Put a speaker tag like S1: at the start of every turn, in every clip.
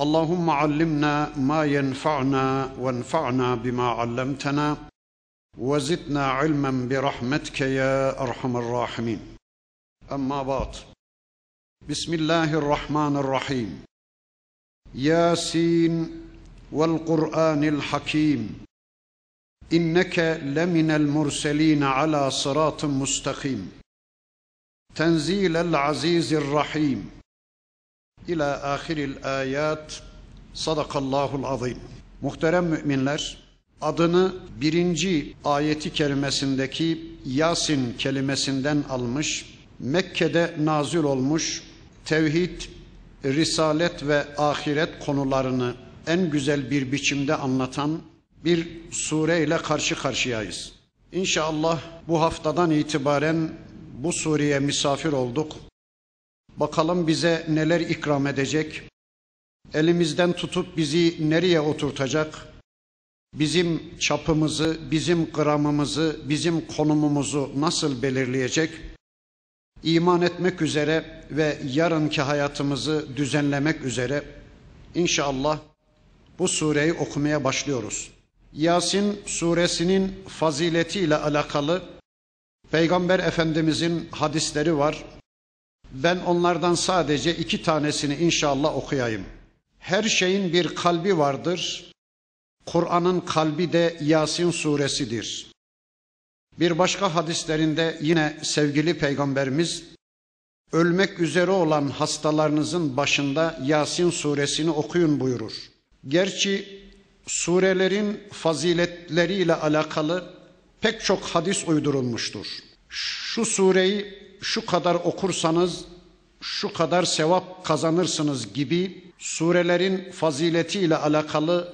S1: اللهم علمنا ما ينفعنا وانفعنا بما علمتنا وزدنا علما برحمتك يا ارحم الراحمين اما بعد بسم الله الرحمن الرحيم ياسين والقران الحكيم انك لمن المرسلين على صراط مستقيم تنزيل العزيز الرحيم İlâ ahiril ayat sadakallahul azim. Muhterem müminler, adını birinci ayeti kerimesindeki Yasin kelimesinden almış, Mekke'de nazil olmuş, tevhid, risalet ve ahiret konularını en güzel bir biçimde anlatan bir sure ile karşı karşıyayız. İnşallah bu haftadan itibaren bu sureye misafir olduk. Bakalım bize neler ikram edecek? Elimizden tutup bizi nereye oturtacak? Bizim çapımızı, bizim gramımızı, bizim konumumuzu nasıl belirleyecek? İman etmek üzere ve yarınki hayatımızı düzenlemek üzere inşallah bu sureyi okumaya başlıyoruz. Yasin suresinin faziletiyle alakalı Peygamber Efendimizin hadisleri var. Ben onlardan sadece iki tanesini inşallah okuyayım. Her şeyin bir kalbi vardır. Kur'an'ın kalbi de Yasin suresidir. Bir başka hadislerinde yine sevgili peygamberimiz ölmek üzere olan hastalarınızın başında Yasin suresini okuyun buyurur. Gerçi surelerin faziletleriyle alakalı pek çok hadis uydurulmuştur. Şu sureyi şu kadar okursanız şu kadar sevap kazanırsınız gibi surelerin faziletiyle alakalı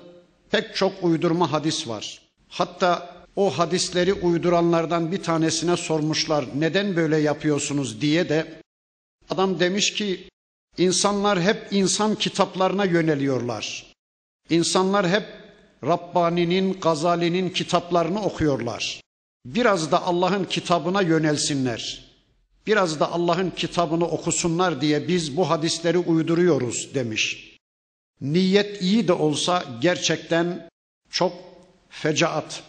S1: pek çok uydurma hadis var. Hatta o hadisleri uyduranlardan bir tanesine sormuşlar neden böyle yapıyorsunuz diye de adam demiş ki insanlar hep insan kitaplarına yöneliyorlar. İnsanlar hep Rabbani'nin, Gazali'nin kitaplarını okuyorlar. Biraz da Allah'ın kitabına yönelsinler biraz da Allah'ın kitabını okusunlar diye biz bu hadisleri uyduruyoruz demiş. Niyet iyi de olsa gerçekten çok fecaat.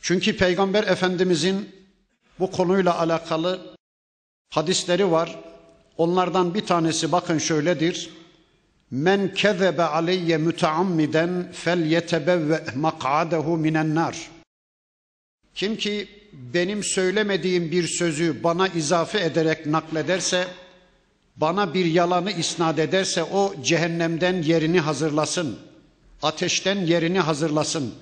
S1: Çünkü Peygamber Efendimizin bu konuyla alakalı hadisleri var. Onlardan bir tanesi bakın şöyledir. Men kezebe aleyye müteammiden fel yetebevve mak'adehu minen nar. Kim ki benim söylemediğim bir sözü bana izafe ederek naklederse, bana bir yalanı isnat ederse o cehennemden yerini hazırlasın. Ateşten yerini hazırlasın.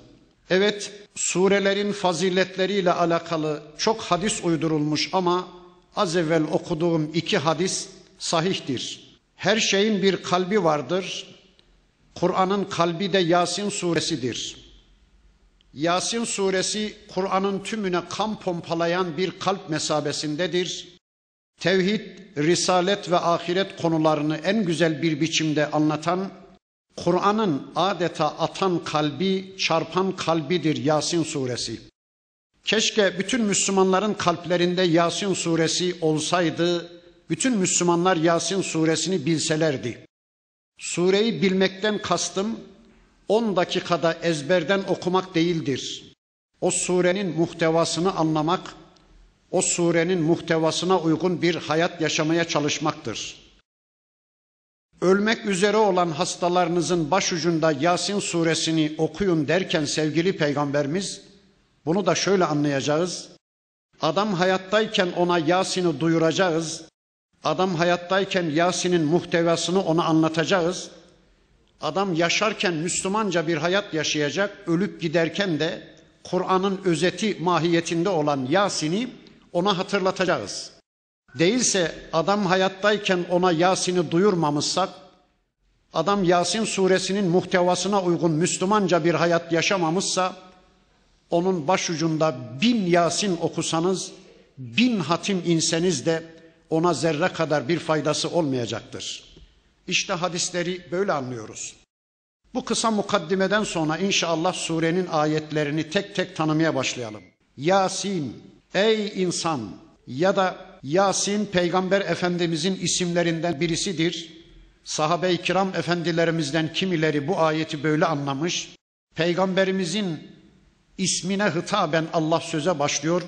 S1: Evet, surelerin faziletleriyle alakalı çok hadis uydurulmuş ama az evvel okuduğum iki hadis sahihtir. Her şeyin bir kalbi vardır. Kur'an'ın kalbi de Yasin suresidir. Yasin suresi Kur'an'ın tümüne kan pompalayan bir kalp mesabesindedir. Tevhid, risalet ve ahiret konularını en güzel bir biçimde anlatan, Kur'an'ın adeta atan kalbi, çarpan kalbidir Yasin suresi. Keşke bütün Müslümanların kalplerinde Yasin suresi olsaydı, bütün Müslümanlar Yasin suresini bilselerdi. Sureyi bilmekten kastım 10 dakikada ezberden okumak değildir. O surenin muhtevasını anlamak, o surenin muhtevasına uygun bir hayat yaşamaya çalışmaktır. Ölmek üzere olan hastalarınızın başucunda Yasin suresini okuyun derken sevgili peygamberimiz bunu da şöyle anlayacağız. Adam hayattayken ona Yasin'i duyuracağız. Adam hayattayken Yasin'in muhtevasını ona anlatacağız. Adam yaşarken Müslümanca bir hayat yaşayacak, ölüp giderken de Kur'an'ın özeti mahiyetinde olan Yasin'i ona hatırlatacağız. Değilse adam hayattayken ona Yasin'i duyurmamışsak, Adam Yasin suresinin muhtevasına uygun Müslümanca bir hayat yaşamamışsa onun başucunda bin Yasin okusanız, bin hatim inseniz de ona zerre kadar bir faydası olmayacaktır. İşte hadisleri böyle anlıyoruz. Bu kısa mukaddimeden sonra inşallah surenin ayetlerini tek tek tanımaya başlayalım. Yasin, ey insan ya da Yasin peygamber efendimizin isimlerinden birisidir. Sahabe-i kiram efendilerimizden kimileri bu ayeti böyle anlamış. Peygamberimizin ismine hitaben Allah söze başlıyor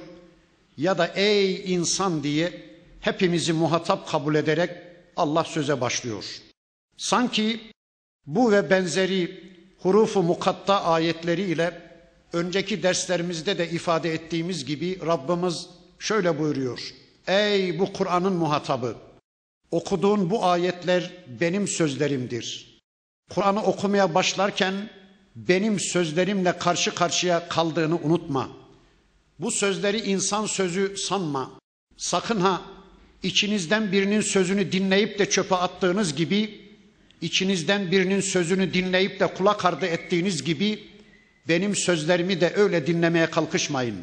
S1: ya da ey insan diye hepimizi muhatap kabul ederek Allah söze başlıyor. Sanki bu ve benzeri hurufu mukatta ayetleri ile önceki derslerimizde de ifade ettiğimiz gibi Rabbimiz şöyle buyuruyor. Ey bu Kur'an'ın muhatabı! Okuduğun bu ayetler benim sözlerimdir. Kur'an'ı okumaya başlarken benim sözlerimle karşı karşıya kaldığını unutma. Bu sözleri insan sözü sanma. Sakın ha içinizden birinin sözünü dinleyip de çöpe attığınız gibi içinizden birinin sözünü dinleyip de kulak ardı ettiğiniz gibi benim sözlerimi de öyle dinlemeye kalkışmayın.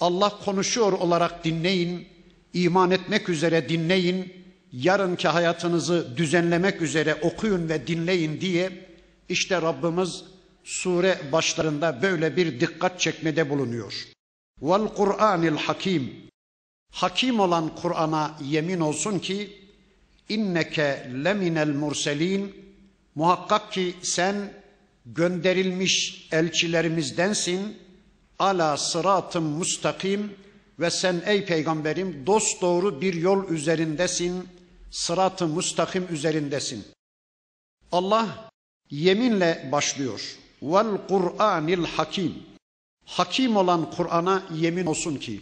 S1: Allah konuşuyor olarak dinleyin, iman etmek üzere dinleyin, yarınki hayatınızı düzenlemek üzere okuyun ve dinleyin diye işte Rabbimiz sure başlarında böyle bir dikkat çekmede bulunuyor. Vel Kur'anil Hakim. Hakim olan Kur'an'a yemin olsun ki inneke leminel murselin. Muhakkak ki sen gönderilmiş elçilerimizdensin. Ala sıratım mustakim ve sen ey peygamberim dost doğru bir yol üzerindesin. Sıratı mustakim üzerindesin. Allah yeminle başlıyor. Vel Kur'anil hakim. Hakim olan Kur'an'a yemin olsun ki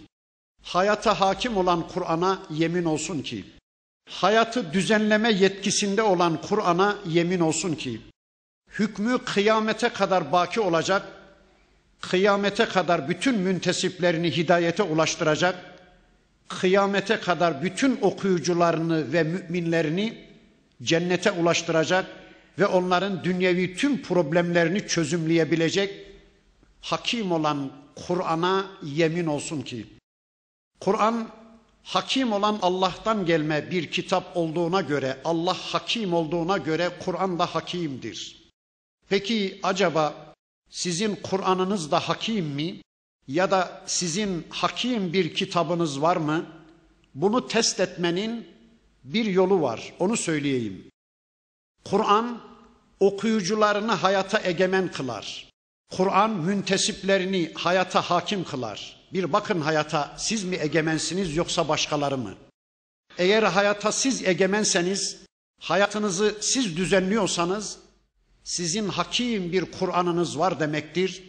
S1: hayata hakim olan Kur'an'a yemin olsun ki hayatı düzenleme yetkisinde olan Kur'an'a yemin olsun ki hükmü kıyamete kadar baki olacak, kıyamete kadar bütün müntesiplerini hidayete ulaştıracak, kıyamete kadar bütün okuyucularını ve müminlerini cennete ulaştıracak ve onların dünyevi tüm problemlerini çözümleyebilecek hakim olan Kur'an'a yemin olsun ki Kur'an hakim olan Allah'tan gelme bir kitap olduğuna göre, Allah hakim olduğuna göre Kur'an da hakimdir. Peki acaba sizin Kur'an'ınız da hakim mi? Ya da sizin hakim bir kitabınız var mı? Bunu test etmenin bir yolu var. Onu söyleyeyim. Kur'an okuyucularını hayata egemen kılar. Kur'an müntesiplerini hayata hakim kılar. Bir bakın hayata siz mi egemensiniz yoksa başkaları mı? Eğer hayata siz egemenseniz, hayatınızı siz düzenliyorsanız sizin hakim bir Kur'an'ınız var demektir.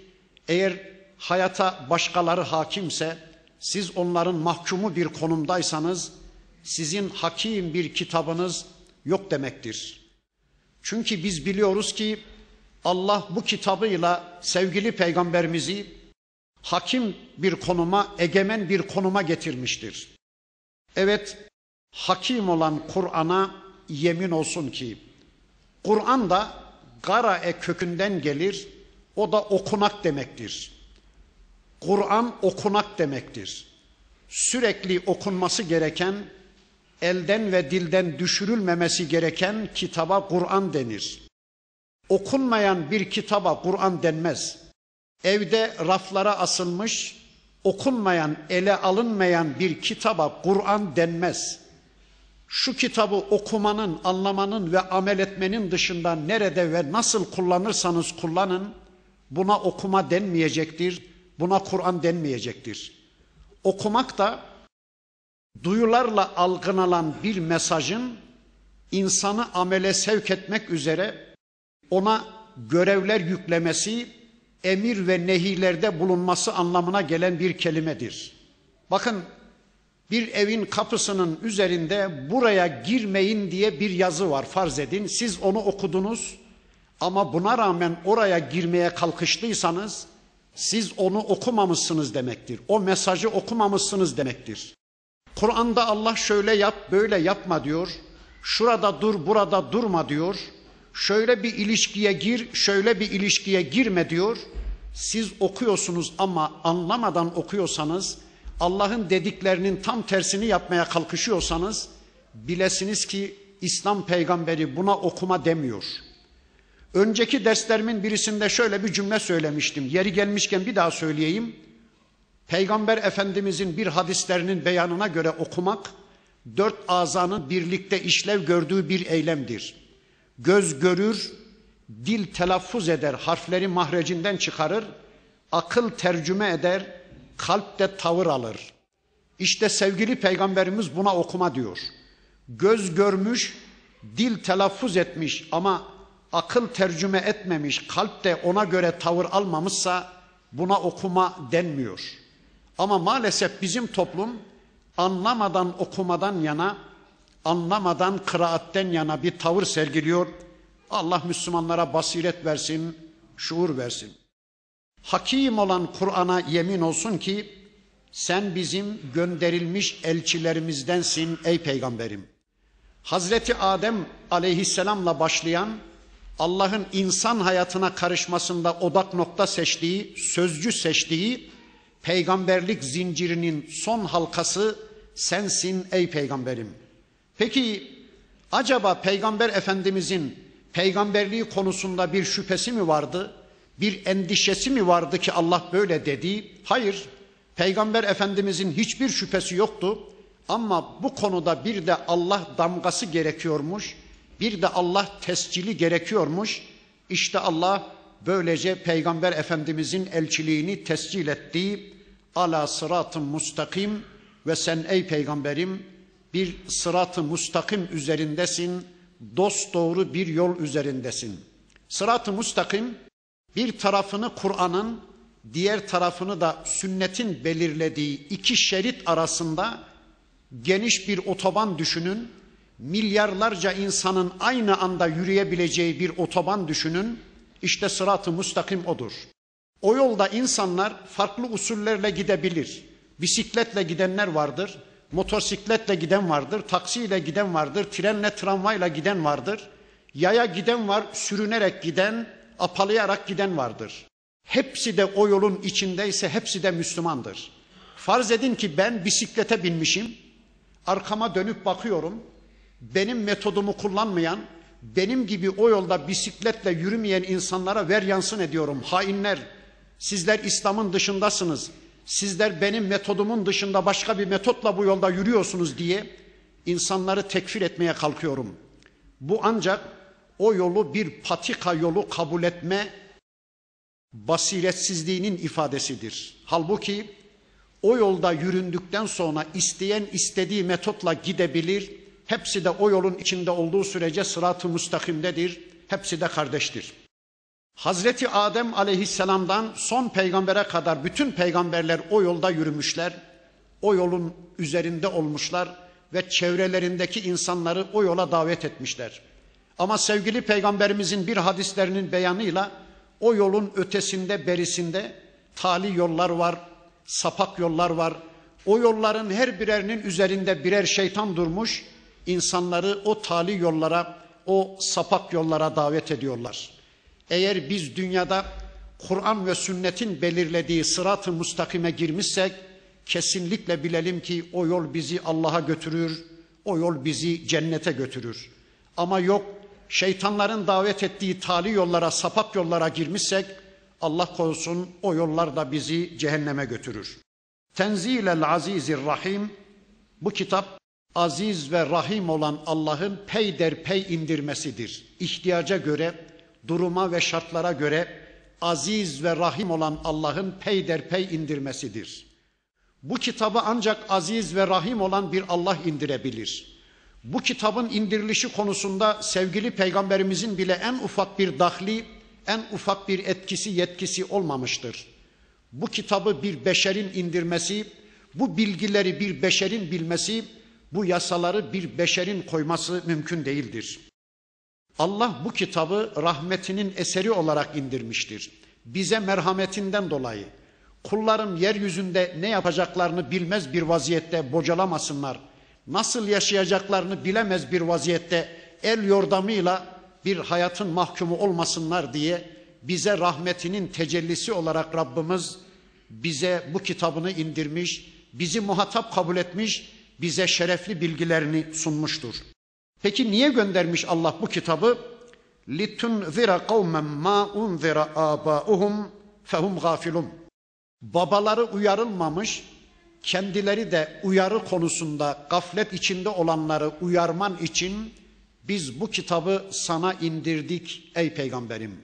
S1: Eğer hayata başkaları hakimse, siz onların mahkumu bir konumdaysanız, sizin hakim bir kitabınız yok demektir. Çünkü biz biliyoruz ki Allah bu kitabıyla sevgili peygamberimizi hakim bir konuma, egemen bir konuma getirmiştir. Evet, hakim olan Kur'an'a yemin olsun ki, Kur'an da garae kökünden gelir, o da okunak demektir. Kur'an okunak demektir. Sürekli okunması gereken, elden ve dilden düşürülmemesi gereken kitaba Kur'an denir. Okunmayan bir kitaba Kur'an denmez. Evde raflara asılmış, okunmayan, ele alınmayan bir kitaba Kur'an denmez. Şu kitabı okumanın, anlamanın ve amel etmenin dışında nerede ve nasıl kullanırsanız kullanın, buna okuma denmeyecektir, buna Kur'an denmeyecektir. Okumak da duyularla algılanan bir mesajın insanı amele sevk etmek üzere ona görevler yüklemesi, emir ve nehilerde bulunması anlamına gelen bir kelimedir. Bakın bir evin kapısının üzerinde buraya girmeyin diye bir yazı var farz edin. Siz onu okudunuz ama buna rağmen oraya girmeye kalkıştıysanız siz onu okumamışsınız demektir. O mesajı okumamışsınız demektir. Kur'an'da Allah şöyle yap, böyle yapma diyor. Şurada dur, burada durma diyor. Şöyle bir ilişkiye gir, şöyle bir ilişkiye girme diyor. Siz okuyorsunuz ama anlamadan okuyorsanız, Allah'ın dediklerinin tam tersini yapmaya kalkışıyorsanız bilesiniz ki İslam peygamberi buna okuma demiyor. Önceki derslerimin birisinde şöyle bir cümle söylemiştim. Yeri gelmişken bir daha söyleyeyim. Peygamber Efendimizin bir hadislerinin beyanına göre okumak dört azanın birlikte işlev gördüğü bir eylemdir. Göz görür, dil telaffuz eder, harfleri mahrecinden çıkarır, akıl tercüme eder, kalp de tavır alır. İşte sevgili peygamberimiz buna okuma diyor. Göz görmüş, dil telaffuz etmiş ama akıl tercüme etmemiş, kalp de ona göre tavır almamışsa buna okuma denmiyor. Ama maalesef bizim toplum anlamadan okumadan yana, anlamadan kıraatten yana bir tavır sergiliyor. Allah Müslümanlara basiret versin, şuur versin. Hakim olan Kur'an'a yemin olsun ki sen bizim gönderilmiş elçilerimizdensin ey peygamberim. Hazreti Adem aleyhisselamla başlayan Allah'ın insan hayatına karışmasında odak nokta seçtiği, sözcü seçtiği peygamberlik zincirinin son halkası sensin ey peygamberim. Peki acaba peygamber efendimizin peygamberliği konusunda bir şüphesi mi vardı? Bir endişesi mi vardı ki Allah böyle dedi? Hayır. Peygamber efendimizin hiçbir şüphesi yoktu. Ama bu konuda bir de Allah damgası gerekiyormuş. Bir de Allah tescili gerekiyormuş. İşte Allah böylece Peygamber Efendimizin elçiliğini tescil etti. Ala sıratı mustakim ve sen ey peygamberim bir sıratı mustakim üzerindesin. Dost doğru bir yol üzerindesin. Sıratı mustakim bir tarafını Kur'an'ın diğer tarafını da sünnetin belirlediği iki şerit arasında geniş bir otoban düşünün. Milyarlarca insanın aynı anda yürüyebileceği bir otoban düşünün. İşte sırat-ı mustakim odur. O yolda insanlar farklı usullerle gidebilir. Bisikletle gidenler vardır, motosikletle giden vardır, taksiyle giden vardır, trenle, tramvayla giden vardır. Yaya giden var, sürünerek giden, apalayarak giden vardır. Hepsi de o yolun içindeyse hepsi de Müslümandır. Farz edin ki ben bisiklete binmişim, arkama dönüp bakıyorum, benim metodumu kullanmayan, benim gibi o yolda bisikletle yürümeyen insanlara ver yansın ediyorum. Hainler, sizler İslam'ın dışındasınız. Sizler benim metodumun dışında başka bir metotla bu yolda yürüyorsunuz diye insanları tekfir etmeye kalkıyorum. Bu ancak o yolu bir patika yolu kabul etme basiretsizliğinin ifadesidir. Halbuki o yolda yüründükten sonra isteyen istediği metotla gidebilir. Hepsi de o yolun içinde olduğu sürece sırat-ı müstakimdedir. Hepsi de kardeştir. Hazreti Adem aleyhisselamdan son peygambere kadar bütün peygamberler o yolda yürümüşler. O yolun üzerinde olmuşlar ve çevrelerindeki insanları o yola davet etmişler. Ama sevgili peygamberimizin bir hadislerinin beyanıyla o yolun ötesinde berisinde tali yollar var, sapak yollar var. O yolların her birerinin üzerinde birer şeytan durmuş. insanları o tali yollara, o sapak yollara davet ediyorlar. Eğer biz dünyada Kur'an ve sünnetin belirlediği sırat-ı mustakime girmişsek kesinlikle bilelim ki o yol bizi Allah'a götürür, o yol bizi cennete götürür. Ama yok şeytanların davet ettiği tali yollara, sapak yollara girmişsek Allah korusun o yollar da bizi cehenneme götürür. Tenzilel Azizir Rahim bu kitap aziz ve rahim olan Allah'ın peyderpey indirmesidir. İhtiyaca göre, duruma ve şartlara göre aziz ve rahim olan Allah'ın peyderpey indirmesidir. Bu kitabı ancak aziz ve rahim olan bir Allah indirebilir. Bu kitabın indirilişi konusunda sevgili peygamberimizin bile en ufak bir dahli, en ufak bir etkisi, yetkisi olmamıştır. Bu kitabı bir beşerin indirmesi, bu bilgileri bir beşerin bilmesi, bu yasaları bir beşerin koyması mümkün değildir. Allah bu kitabı rahmetinin eseri olarak indirmiştir. Bize merhametinden dolayı kullarım yeryüzünde ne yapacaklarını bilmez bir vaziyette bocalamasınlar. Nasıl yaşayacaklarını bilemez bir vaziyette el yordamıyla bir hayatın mahkumu olmasınlar diye bize rahmetinin tecellisi olarak Rabbimiz bize bu kitabını indirmiş, bizi muhatap kabul etmiş, bize şerefli bilgilerini sunmuştur. Peki niye göndermiş Allah bu kitabı? لِتُنْذِرَ قَوْمًا مَا اُنْذِرَ آبَاؤُهُمْ فَهُمْ غَافِلُونَ Babaları uyarılmamış, kendileri de uyarı konusunda gaflet içinde olanları uyarman için biz bu kitabı sana indirdik ey peygamberim.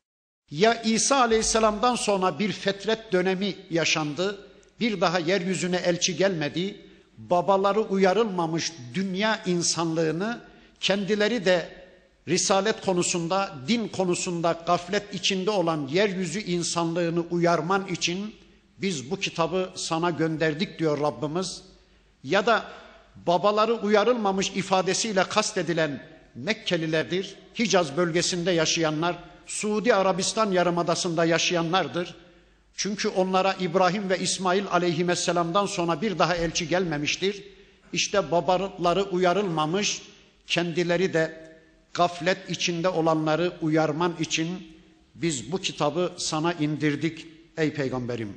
S1: Ya İsa aleyhisselamdan sonra bir fetret dönemi yaşandı, bir daha yeryüzüne elçi gelmedi, babaları uyarılmamış dünya insanlığını kendileri de risalet konusunda, din konusunda gaflet içinde olan yeryüzü insanlığını uyarman için biz bu kitabı sana gönderdik diyor Rabbimiz. Ya da babaları uyarılmamış ifadesiyle kastedilen Mekkelilerdir. Hicaz bölgesinde yaşayanlar, Suudi Arabistan yarımadasında yaşayanlardır. Çünkü onlara İbrahim ve İsmail aleyhisselamdan sonra bir daha elçi gelmemiştir. İşte babaları uyarılmamış, kendileri de gaflet içinde olanları uyarman için biz bu kitabı sana indirdik ey peygamberim.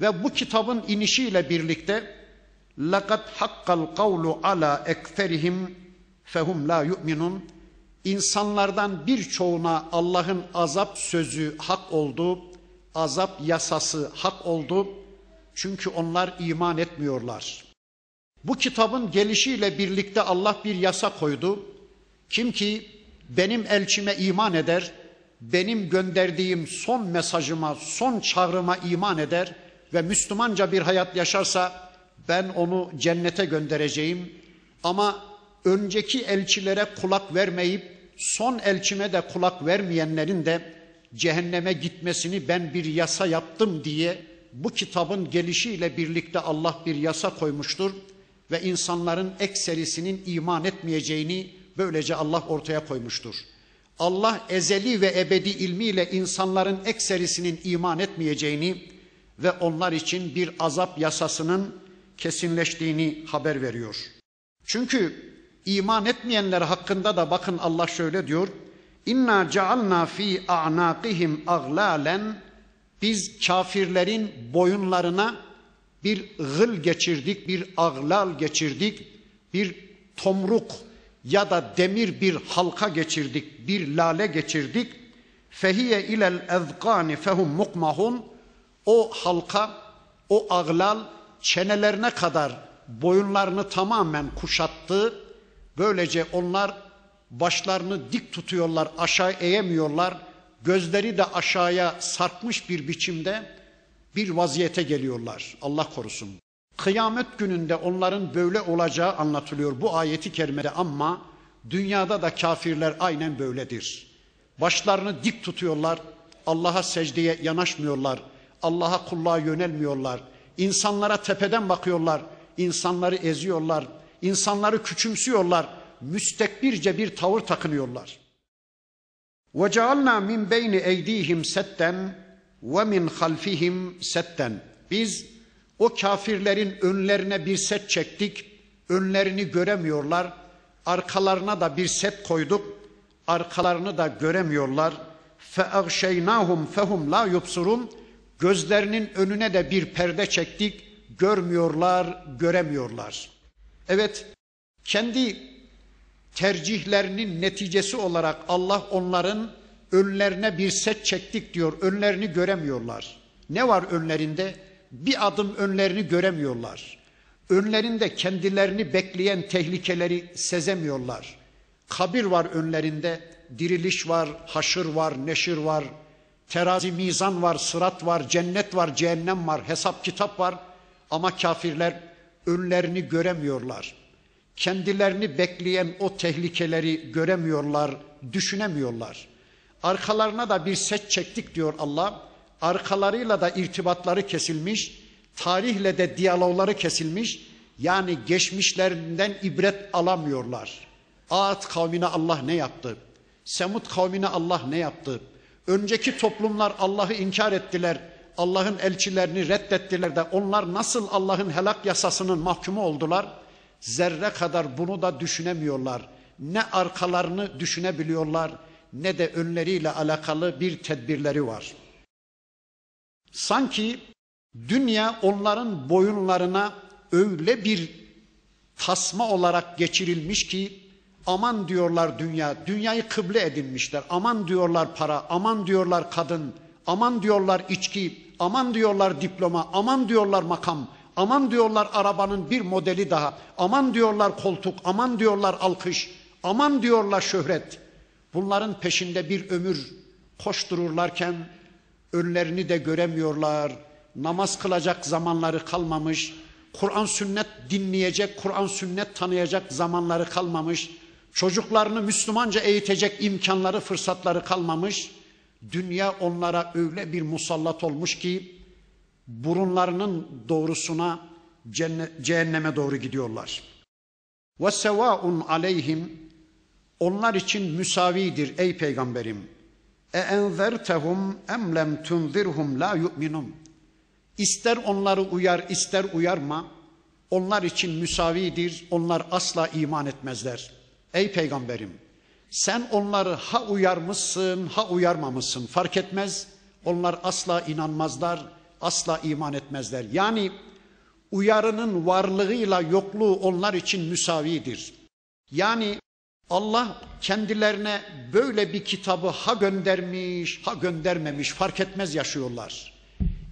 S1: Ve bu kitabın inişiyle birlikte لَقَدْ حَقَّ الْقَوْلُ عَلَى اَكْثَرِهِمْ فَهُمْ لَا يُؤْمِنُونَ İnsanlardan birçoğuna Allah'ın azap sözü hak oldu, azap yasası hak oldu. Çünkü onlar iman etmiyorlar. Bu kitabın gelişiyle birlikte Allah bir yasa koydu. Kim ki benim elçime iman eder, benim gönderdiğim son mesajıma, son çağrıma iman eder ve Müslümanca bir hayat yaşarsa ben onu cennete göndereceğim. Ama önceki elçilere kulak vermeyip son elçime de kulak vermeyenlerin de cehenneme gitmesini ben bir yasa yaptım diye bu kitabın gelişiyle birlikte Allah bir yasa koymuştur ve insanların ekserisinin iman etmeyeceğini böylece Allah ortaya koymuştur. Allah ezeli ve ebedi ilmiyle insanların ekserisinin iman etmeyeceğini ve onlar için bir azap yasasının kesinleştiğini haber veriyor. Çünkü iman etmeyenler hakkında da bakın Allah şöyle diyor. İnna cealna fi a'naqihim aglalen biz kafirlerin boyunlarına bir gıl geçirdik, bir aglal geçirdik, bir tomruk ya da demir bir halka geçirdik, bir lale geçirdik. Fehiye ilel ezgani fehum mukmahun o halka, o aglal çenelerine kadar boyunlarını tamamen kuşattı. Böylece onlar başlarını dik tutuyorlar, aşağı eğemiyorlar. Gözleri de aşağıya sarkmış bir biçimde bir vaziyete geliyorlar. Allah korusun. Kıyamet gününde onların böyle olacağı anlatılıyor bu ayeti kerimede ama dünyada da kafirler aynen böyledir. Başlarını dik tutuyorlar, Allah'a secdeye yanaşmıyorlar, Allah'a kulluğa yönelmiyorlar. İnsanlara tepeden bakıyorlar, insanları eziyorlar, insanları küçümsüyorlar, müstekbirce bir tavır takınıyorlar. وَجَعَلْنَا مِنْ بَيْنِ اَيْد۪يهِمْ سَتَّنْ ve min halfihim setten. Biz o kafirlerin önlerine bir set çektik. Önlerini göremiyorlar. Arkalarına da bir set koyduk. Arkalarını da göremiyorlar. Feagşeynahum fehum la yubsurun. Gözlerinin önüne de bir perde çektik. Görmüyorlar, göremiyorlar. Evet, kendi tercihlerinin neticesi olarak Allah onların önlerine bir set çektik diyor. Önlerini göremiyorlar. Ne var önlerinde? Bir adım önlerini göremiyorlar. Önlerinde kendilerini bekleyen tehlikeleri sezemiyorlar. Kabir var önlerinde, diriliş var, haşır var, neşir var, terazi mizan var, sırat var, cennet var, cehennem var, hesap kitap var. Ama kafirler önlerini göremiyorlar. Kendilerini bekleyen o tehlikeleri göremiyorlar, düşünemiyorlar. Arkalarına da bir set çektik diyor Allah. Arkalarıyla da irtibatları kesilmiş, tarihle de diyalogları kesilmiş. Yani geçmişlerinden ibret alamıyorlar. Ad kavmine Allah ne yaptı? Semud kavmine Allah ne yaptı? Önceki toplumlar Allah'ı inkar ettiler. Allah'ın elçilerini reddettiler de onlar nasıl Allah'ın helak yasasının mahkumu oldular? Zerre kadar bunu da düşünemiyorlar. Ne arkalarını düşünebiliyorlar ne de önleriyle alakalı bir tedbirleri var. Sanki dünya onların boyunlarına öyle bir tasma olarak geçirilmiş ki aman diyorlar dünya, dünyayı kıble edinmişler. Aman diyorlar para, aman diyorlar kadın, aman diyorlar içki, aman diyorlar diploma, aman diyorlar makam, aman diyorlar arabanın bir modeli daha, aman diyorlar koltuk, aman diyorlar alkış, aman diyorlar şöhret. Bunların peşinde bir ömür koştururlarken önlerini de göremiyorlar. Namaz kılacak zamanları kalmamış. Kur'an sünnet dinleyecek, Kur'an sünnet tanıyacak zamanları kalmamış. Çocuklarını Müslümanca eğitecek imkanları, fırsatları kalmamış. Dünya onlara öyle bir musallat olmuş ki burunlarının doğrusuna cehenneme doğru gidiyorlar. Ve sevaun aleyhim onlar için müsavidir ey peygamberim. E enzertehum em lem tunzirhum la yu'minun. İster onları uyar ister uyarma onlar için müsavidir. Onlar asla iman etmezler. Ey peygamberim sen onları ha uyarmışsın ha uyarmamışsın fark etmez. Onlar asla inanmazlar, asla iman etmezler. Yani uyarının varlığıyla yokluğu onlar için müsavidir. Yani Allah kendilerine böyle bir kitabı ha göndermiş ha göndermemiş fark etmez yaşıyorlar.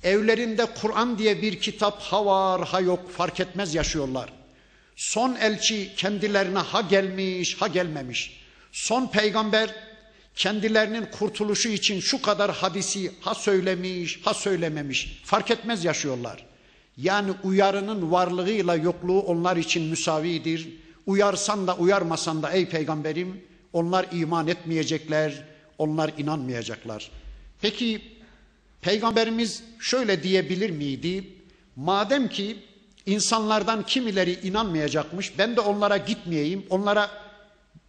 S1: Evlerinde Kur'an diye bir kitap ha var ha yok fark etmez yaşıyorlar. Son elçi kendilerine ha gelmiş ha gelmemiş. Son peygamber kendilerinin kurtuluşu için şu kadar hadisi ha söylemiş ha söylememiş fark etmez yaşıyorlar. Yani uyarının varlığıyla yokluğu onlar için müsavidir. Uyarsan da uyarmasan da ey peygamberim onlar iman etmeyecekler, onlar inanmayacaklar. Peki peygamberimiz şöyle diyebilir miydi? Madem ki insanlardan kimileri inanmayacakmış ben de onlara gitmeyeyim, onlara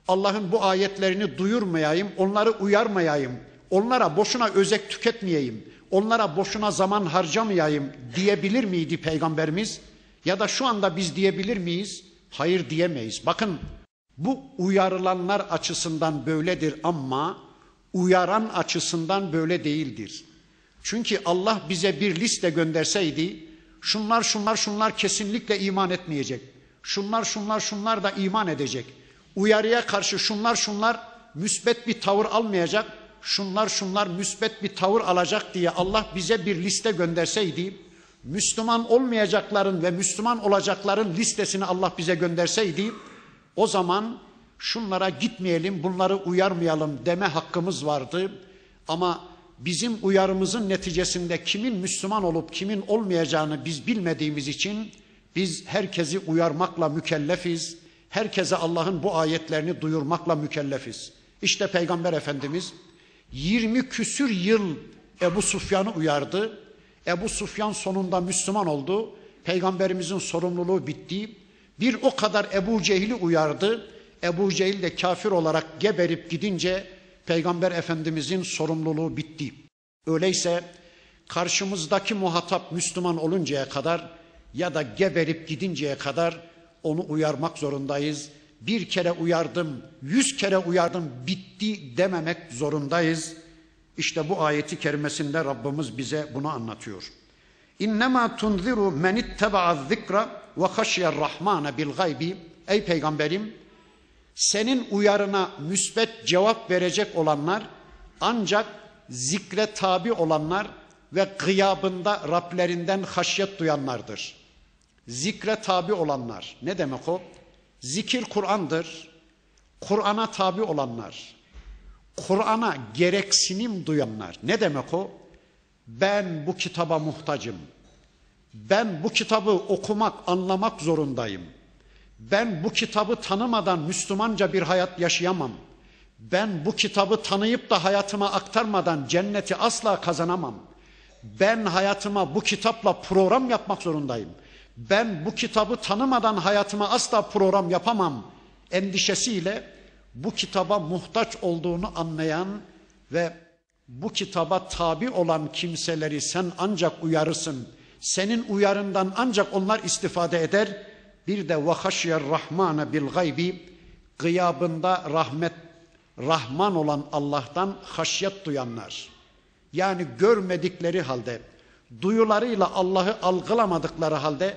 S1: Allah'ın bu ayetlerini duyurmayayım, onları uyarmayayım, onlara boşuna özek tüketmeyeyim, onlara boşuna zaman harcamayayım diyebilir miydi Peygamberimiz? Ya da şu anda biz diyebilir miyiz? Hayır diyemeyiz. Bakın bu uyarılanlar açısından böyledir ama uyaran açısından böyle değildir. Çünkü Allah bize bir liste gönderseydi şunlar şunlar şunlar kesinlikle iman etmeyecek. Şunlar şunlar şunlar da iman edecek uyarıya karşı şunlar şunlar müsbet bir tavır almayacak, şunlar şunlar müsbet bir tavır alacak diye Allah bize bir liste gönderseydi, Müslüman olmayacakların ve Müslüman olacakların listesini Allah bize gönderseydi, o zaman şunlara gitmeyelim, bunları uyarmayalım deme hakkımız vardı. Ama bizim uyarımızın neticesinde kimin Müslüman olup kimin olmayacağını biz bilmediğimiz için biz herkesi uyarmakla mükellefiz herkese Allah'ın bu ayetlerini duyurmakla mükellefiz. İşte Peygamber Efendimiz 20 küsür yıl Ebu Sufyan'ı uyardı. Ebu Sufyan sonunda Müslüman oldu. Peygamberimizin sorumluluğu bitti. Bir o kadar Ebu Cehil'i uyardı. Ebu Cehil de kafir olarak geberip gidince Peygamber Efendimizin sorumluluğu bitti. Öyleyse karşımızdaki muhatap Müslüman oluncaya kadar ya da geberip gidinceye kadar onu uyarmak zorundayız. Bir kere uyardım, yüz kere uyardım, bitti dememek zorundayız. İşte bu ayeti kerimesinde Rabbimiz bize bunu anlatıyor. İnnemâ tunziru men itteba'a zikra ve haşyer rahmane bil gaybi. Ey peygamberim senin uyarına müsbet cevap verecek olanlar ancak zikre tabi olanlar ve gıyabında Rablerinden haşyet duyanlardır zikre tabi olanlar. Ne demek o? Zikir Kur'an'dır. Kur'an'a tabi olanlar. Kur'an'a gereksinim duyanlar. Ne demek o? Ben bu kitaba muhtacım. Ben bu kitabı okumak, anlamak zorundayım. Ben bu kitabı tanımadan Müslümanca bir hayat yaşayamam. Ben bu kitabı tanıyıp da hayatıma aktarmadan cenneti asla kazanamam. Ben hayatıma bu kitapla program yapmak zorundayım.'' ben bu kitabı tanımadan hayatıma asla program yapamam endişesiyle bu kitaba muhtaç olduğunu anlayan ve bu kitaba tabi olan kimseleri sen ancak uyarırsın. Senin uyarından ancak onlar istifade eder. Bir de vahaşyer rahmane bil gaybi gıyabında rahmet Rahman olan Allah'tan haşyet duyanlar. Yani görmedikleri halde, duyularıyla Allah'ı algılamadıkları halde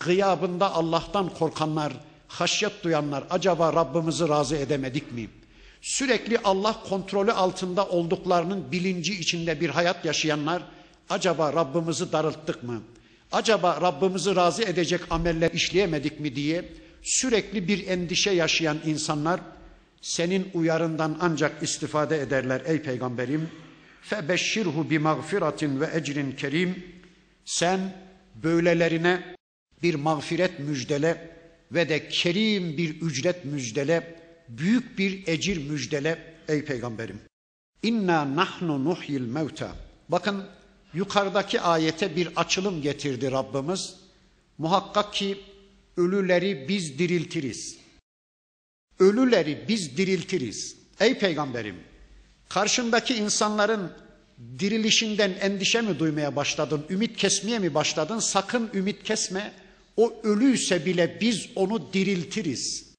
S1: gıyabında Allah'tan korkanlar, haşyet duyanlar acaba Rabbimizi razı edemedik mi? Sürekli Allah kontrolü altında olduklarının bilinci içinde bir hayat yaşayanlar acaba Rabbimizi darılttık mı? Acaba Rabbimizi razı edecek ameller işleyemedik mi diye sürekli bir endişe yaşayan insanlar senin uyarından ancak istifade ederler ey peygamberim. Febeşşirhu bi mağfiratin ve ecrin kerim. Sen böylelerine bir mağfiret müjdele ve de kerim bir ücret müjdele, büyük bir ecir müjdele ey peygamberim. İnna nahnu nuhyil mevta. Bakın yukarıdaki ayete bir açılım getirdi Rabbimiz. Muhakkak ki ölüleri biz diriltiriz. Ölüleri biz diriltiriz. Ey peygamberim, karşındaki insanların dirilişinden endişe mi duymaya başladın, ümit kesmeye mi başladın? Sakın ümit kesme. O ölüyse bile biz onu diriltiriz.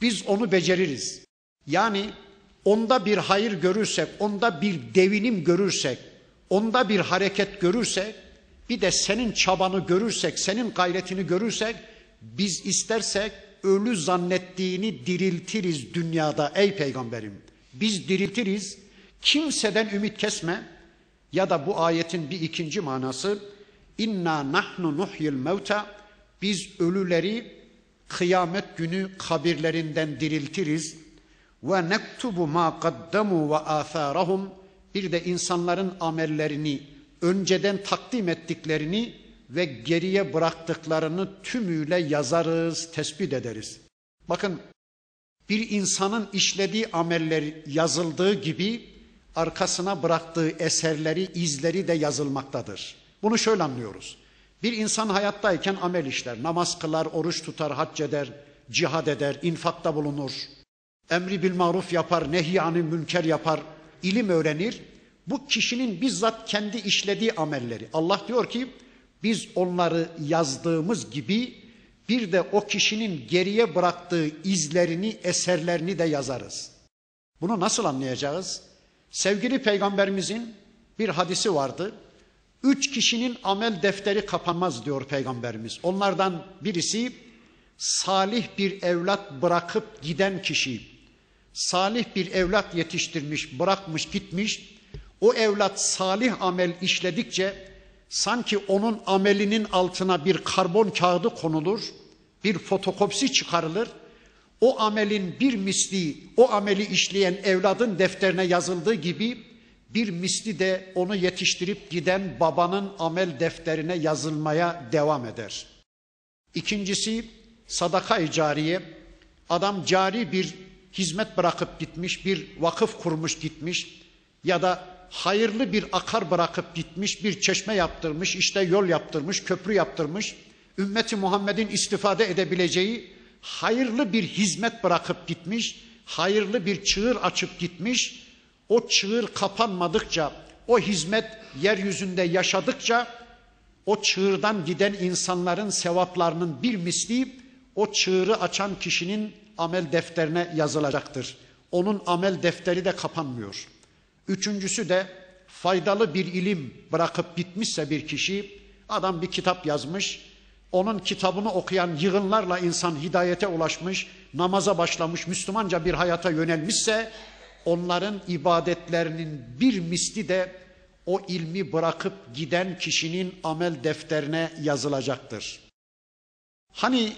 S1: Biz onu beceririz. Yani onda bir hayır görürsek, onda bir devinim görürsek, onda bir hareket görürsek, bir de senin çabanı görürsek, senin gayretini görürsek, biz istersek ölü zannettiğini diriltiriz dünyada ey peygamberim. Biz diriltiriz. Kimseden ümit kesme. Ya da bu ayetin bir ikinci manası inna nahnu nuhyil mevta biz ölüleri kıyamet günü kabirlerinden diriltiriz ve nektubu ma kaddamu ve atharahum bir de insanların amellerini önceden takdim ettiklerini ve geriye bıraktıklarını tümüyle yazarız, tespit ederiz. Bakın bir insanın işlediği ameller yazıldığı gibi arkasına bıraktığı eserleri, izleri de yazılmaktadır. Bunu şöyle anlıyoruz. Bir insan hayattayken amel işler, namaz kılar, oruç tutar, hac eder, cihad eder, infakta bulunur. Emri bil maruf yapar, nehyanı münker yapar, ilim öğrenir. Bu kişinin bizzat kendi işlediği amelleri. Allah diyor ki biz onları yazdığımız gibi bir de o kişinin geriye bıraktığı izlerini, eserlerini de yazarız. Bunu nasıl anlayacağız? Sevgili peygamberimizin bir hadisi vardı. Üç kişinin amel defteri kapanmaz diyor peygamberimiz. Onlardan birisi salih bir evlat bırakıp giden kişi. Salih bir evlat yetiştirmiş, bırakmış, gitmiş. O evlat salih amel işledikçe sanki onun amelinin altına bir karbon kağıdı konulur, bir fotokopsi çıkarılır. O amelin bir misli, o ameli işleyen evladın defterine yazıldığı gibi bir misli de onu yetiştirip giden babanın amel defterine yazılmaya devam eder. İkincisi sadaka-i cariye. Adam cari bir hizmet bırakıp gitmiş, bir vakıf kurmuş gitmiş ya da hayırlı bir akar bırakıp gitmiş, bir çeşme yaptırmış, işte yol yaptırmış, köprü yaptırmış. Ümmeti Muhammed'in istifade edebileceği hayırlı bir hizmet bırakıp gitmiş, hayırlı bir çığır açıp gitmiş o çığır kapanmadıkça, o hizmet yeryüzünde yaşadıkça o çığırdan giden insanların sevaplarının bir misli o çığırı açan kişinin amel defterine yazılacaktır. Onun amel defteri de kapanmıyor. Üçüncüsü de faydalı bir ilim bırakıp gitmişse bir kişi, adam bir kitap yazmış, onun kitabını okuyan yığınlarla insan hidayete ulaşmış, namaza başlamış, Müslümanca bir hayata yönelmişse onların ibadetlerinin bir misli de o ilmi bırakıp giden kişinin amel defterine yazılacaktır. Hani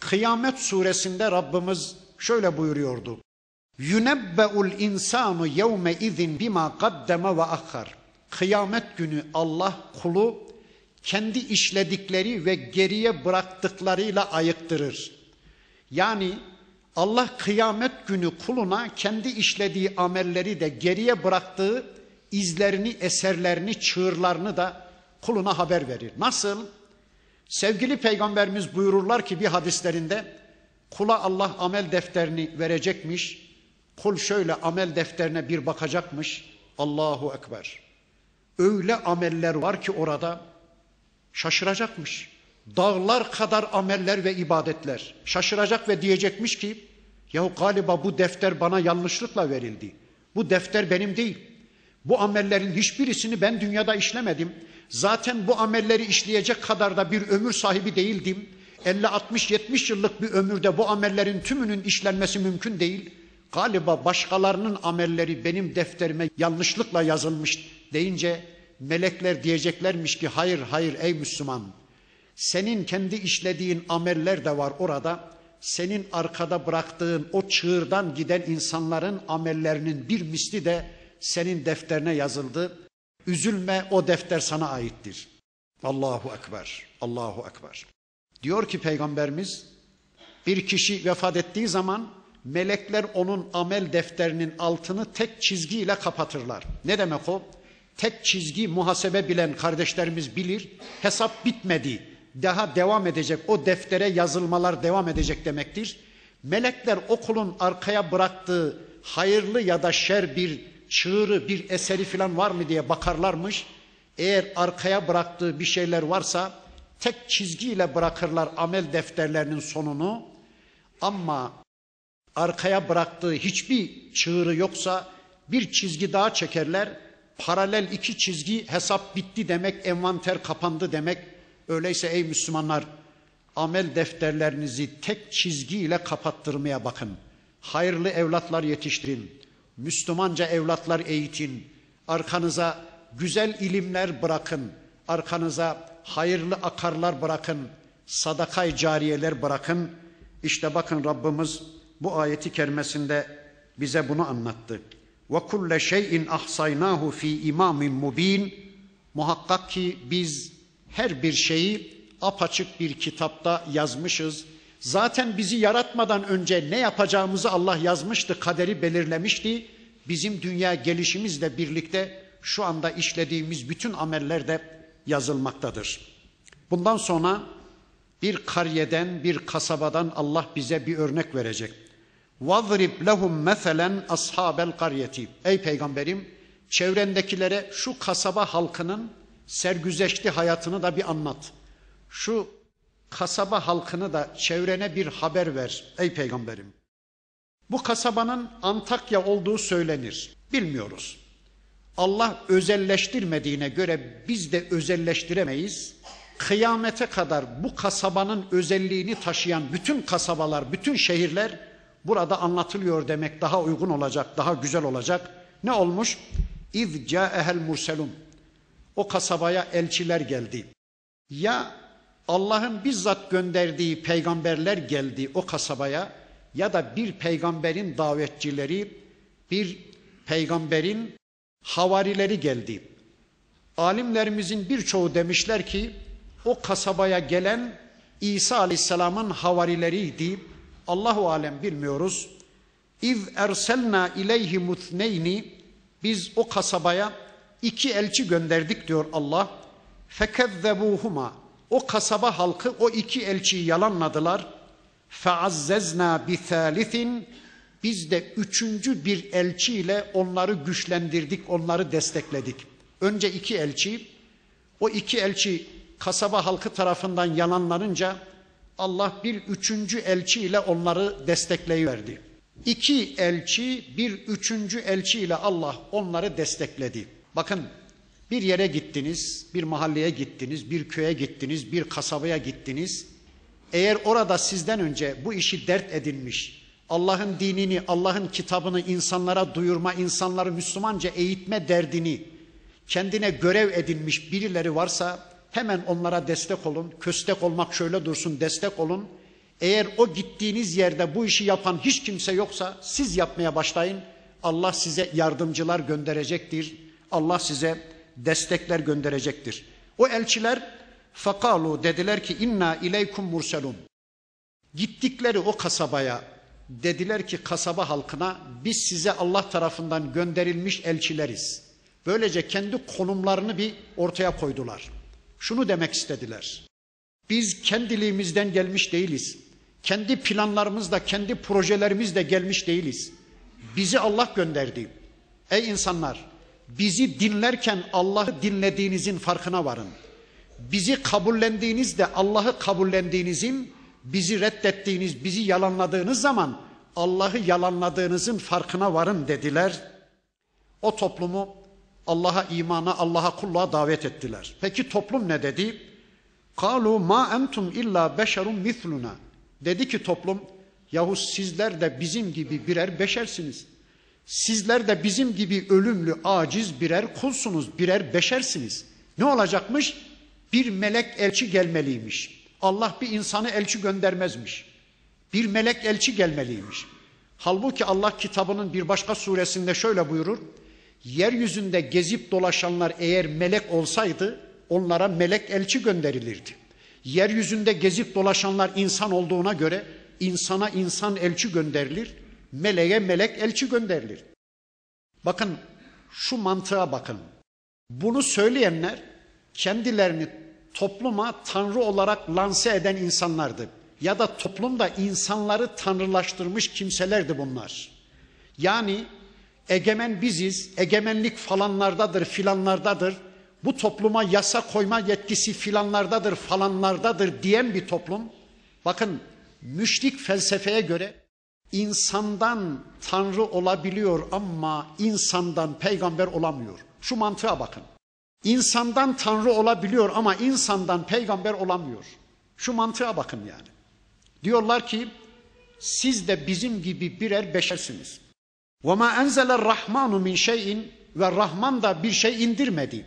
S1: Kıyamet suresinde Rabbimiz şöyle buyuruyordu. Yunebbe'ul insanu yevme izin bima kaddeme ve akhar. Kıyamet günü Allah kulu kendi işledikleri ve geriye bıraktıklarıyla ayıktırır. Yani Allah kıyamet günü kuluna kendi işlediği amelleri de geriye bıraktığı izlerini, eserlerini, çığırlarını da kuluna haber verir. Nasıl? Sevgili peygamberimiz buyururlar ki bir hadislerinde kula Allah amel defterini verecekmiş. Kul şöyle amel defterine bir bakacakmış. Allahu Ekber. Öyle ameller var ki orada şaşıracakmış. Dağlar kadar ameller ve ibadetler. Şaşıracak ve diyecekmiş ki Yahu galiba bu defter bana yanlışlıkla verildi. Bu defter benim değil. Bu amellerin hiçbirisini ben dünyada işlemedim. Zaten bu amelleri işleyecek kadar da bir ömür sahibi değildim. 50, 60, 70 yıllık bir ömürde bu amellerin tümünün işlenmesi mümkün değil. Galiba başkalarının amelleri benim defterime yanlışlıkla yazılmış deyince melekler diyeceklermiş ki hayır hayır ey Müslüman. Senin kendi işlediğin ameller de var orada. Senin arkada bıraktığın o çığırdan giden insanların amellerinin bir misli de senin defterine yazıldı. Üzülme o defter sana aittir. Allahu Ekber, Allahu Ekber. Diyor ki Peygamberimiz bir kişi vefat ettiği zaman melekler onun amel defterinin altını tek çizgiyle kapatırlar. Ne demek o? Tek çizgi muhasebe bilen kardeşlerimiz bilir. Hesap bitmedi. Daha devam edecek. O deftere yazılmalar devam edecek demektir. Melekler okulun arkaya bıraktığı hayırlı ya da şer bir çığırı, bir eseri falan var mı diye bakarlarmış. Eğer arkaya bıraktığı bir şeyler varsa tek çizgiyle bırakırlar amel defterlerinin sonunu. Ama arkaya bıraktığı hiçbir çığırı yoksa bir çizgi daha çekerler. Paralel iki çizgi hesap bitti demek, envanter kapandı demek. Öyleyse ey Müslümanlar amel defterlerinizi tek çizgiyle kapattırmaya bakın. Hayırlı evlatlar yetiştirin. Müslümanca evlatlar eğitin. Arkanıza güzel ilimler bırakın. Arkanıza hayırlı akarlar bırakın. Sadakay cariyeler bırakın. İşte bakın Rabbimiz bu ayeti kerimesinde bize bunu anlattı. Ve kulle şeyin ahsaynahu fi imamin mubin. Muhakkak ki biz her bir şeyi apaçık bir kitapta yazmışız. Zaten bizi yaratmadan önce ne yapacağımızı Allah yazmıştı, kaderi belirlemişti. Bizim dünya gelişimizle birlikte şu anda işlediğimiz bütün ameller de yazılmaktadır. Bundan sonra bir karyeden, bir kasabadan Allah bize bir örnek verecek. وَضْرِبْ لَهُمْ مَثَلًا أَصْحَابَ الْقَرْيَةِ Ey peygamberim, çevrendekilere şu kasaba halkının sergüzeşti hayatını da bir anlat. Şu kasaba halkını da çevrene bir haber ver ey peygamberim. Bu kasabanın Antakya olduğu söylenir. Bilmiyoruz. Allah özelleştirmediğine göre biz de özelleştiremeyiz. Kıyamete kadar bu kasabanın özelliğini taşıyan bütün kasabalar, bütün şehirler burada anlatılıyor demek daha uygun olacak, daha güzel olacak. Ne olmuş? İz ca'ehel murselun. O kasabaya elçiler geldi. Ya Allah'ın bizzat gönderdiği peygamberler geldi o kasabaya ya da bir peygamberin davetçileri, bir peygamberin havarileri geldi. Alimlerimizin birçoğu demişler ki o kasabaya gelen İsa Aleyhisselam'ın havarileriydi. Allahu alem bilmiyoruz. İz erselna ileyhi mutneyni biz o kasabaya iki elçi gönderdik diyor Allah. Fekezzebuhuma o kasaba halkı o iki elçiyi yalanladılar. Feazzezna bi thalithin biz de üçüncü bir elçiyle onları güçlendirdik, onları destekledik. Önce iki elçi, o iki elçi kasaba halkı tarafından yalanlanınca Allah bir üçüncü elçi ile onları destekleyiverdi. İki elçi, bir üçüncü elçi ile Allah onları destekledi. Bakın bir yere gittiniz, bir mahalleye gittiniz, bir köye gittiniz, bir kasabaya gittiniz. Eğer orada sizden önce bu işi dert edinmiş, Allah'ın dinini, Allah'ın kitabını insanlara duyurma, insanları Müslümanca eğitme derdini kendine görev edinmiş birileri varsa hemen onlara destek olun. Köstek olmak şöyle dursun, destek olun. Eğer o gittiğiniz yerde bu işi yapan hiç kimse yoksa siz yapmaya başlayın. Allah size yardımcılar gönderecektir. Allah size destekler gönderecektir. O elçiler fakalu dediler ki inna ileykum murselun. Gittikleri o kasabaya dediler ki kasaba halkına biz size Allah tarafından gönderilmiş elçileriz. Böylece kendi konumlarını bir ortaya koydular. Şunu demek istediler. Biz kendiliğimizden gelmiş değiliz. Kendi planlarımızla, kendi projelerimizle gelmiş değiliz. Bizi Allah gönderdi. Ey insanlar, bizi dinlerken Allah'ı dinlediğinizin farkına varın. Bizi kabullendiğinizde Allah'ı kabullendiğinizin, bizi reddettiğiniz, bizi yalanladığınız zaman Allah'ı yalanladığınızın farkına varın dediler. O toplumu Allah'a imana, Allah'a kulluğa davet ettiler. Peki toplum ne dedi? Kalu ma entum illa beşerun misluna. Dedi ki toplum, yahu sizler de bizim gibi birer beşersiniz. Sizler de bizim gibi ölümlü, aciz birer kulsunuz, birer beşersiniz. Ne olacakmış? Bir melek elçi gelmeliymiş. Allah bir insanı elçi göndermezmiş. Bir melek elçi gelmeliymiş. Halbuki Allah kitabının bir başka suresinde şöyle buyurur. Yeryüzünde gezip dolaşanlar eğer melek olsaydı onlara melek elçi gönderilirdi. Yeryüzünde gezip dolaşanlar insan olduğuna göre insana insan elçi gönderilir, meleğe melek elçi gönderilir. Bakın şu mantığa bakın. Bunu söyleyenler kendilerini topluma tanrı olarak lanse eden insanlardı. Ya da toplumda insanları tanrılaştırmış kimselerdi bunlar. Yani egemen biziz, egemenlik falanlardadır, filanlardadır. Bu topluma yasa koyma yetkisi filanlardadır, falanlardadır diyen bir toplum. Bakın müşrik felsefeye göre insandan tanrı olabiliyor ama insandan peygamber olamıyor. Şu mantığa bakın. İnsandan tanrı olabiliyor ama insandan peygamber olamıyor. Şu mantığa bakın yani. Diyorlar ki siz de bizim gibi birer beşersiniz. وَمَا أَنْزَلَ الرَّحْمَانُ مِنْ شَيْءٍ Ve Rahman da bir şey indirmedi.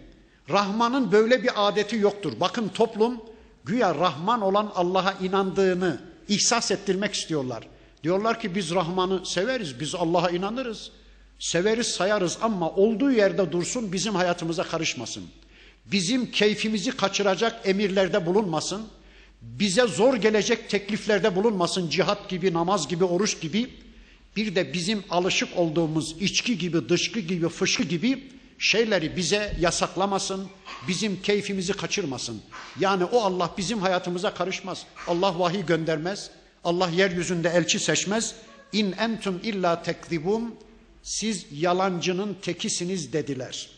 S1: Rahman'ın böyle bir adeti yoktur. Bakın toplum güya Rahman olan Allah'a inandığını ihsas ettirmek istiyorlar. Diyorlar ki biz Rahman'ı severiz, biz Allah'a inanırız. Severiz, sayarız ama olduğu yerde dursun, bizim hayatımıza karışmasın. Bizim keyfimizi kaçıracak emirlerde bulunmasın. Bize zor gelecek tekliflerde bulunmasın. Cihat gibi, namaz gibi, oruç gibi. Bir de bizim alışık olduğumuz içki gibi, dışkı gibi, fışkı gibi şeyleri bize yasaklamasın, bizim keyfimizi kaçırmasın. Yani o Allah bizim hayatımıza karışmaz. Allah vahiy göndermez. Allah yeryüzünde elçi seçmez. İn entum illa tekzibun. Siz yalancının tekisiniz dediler.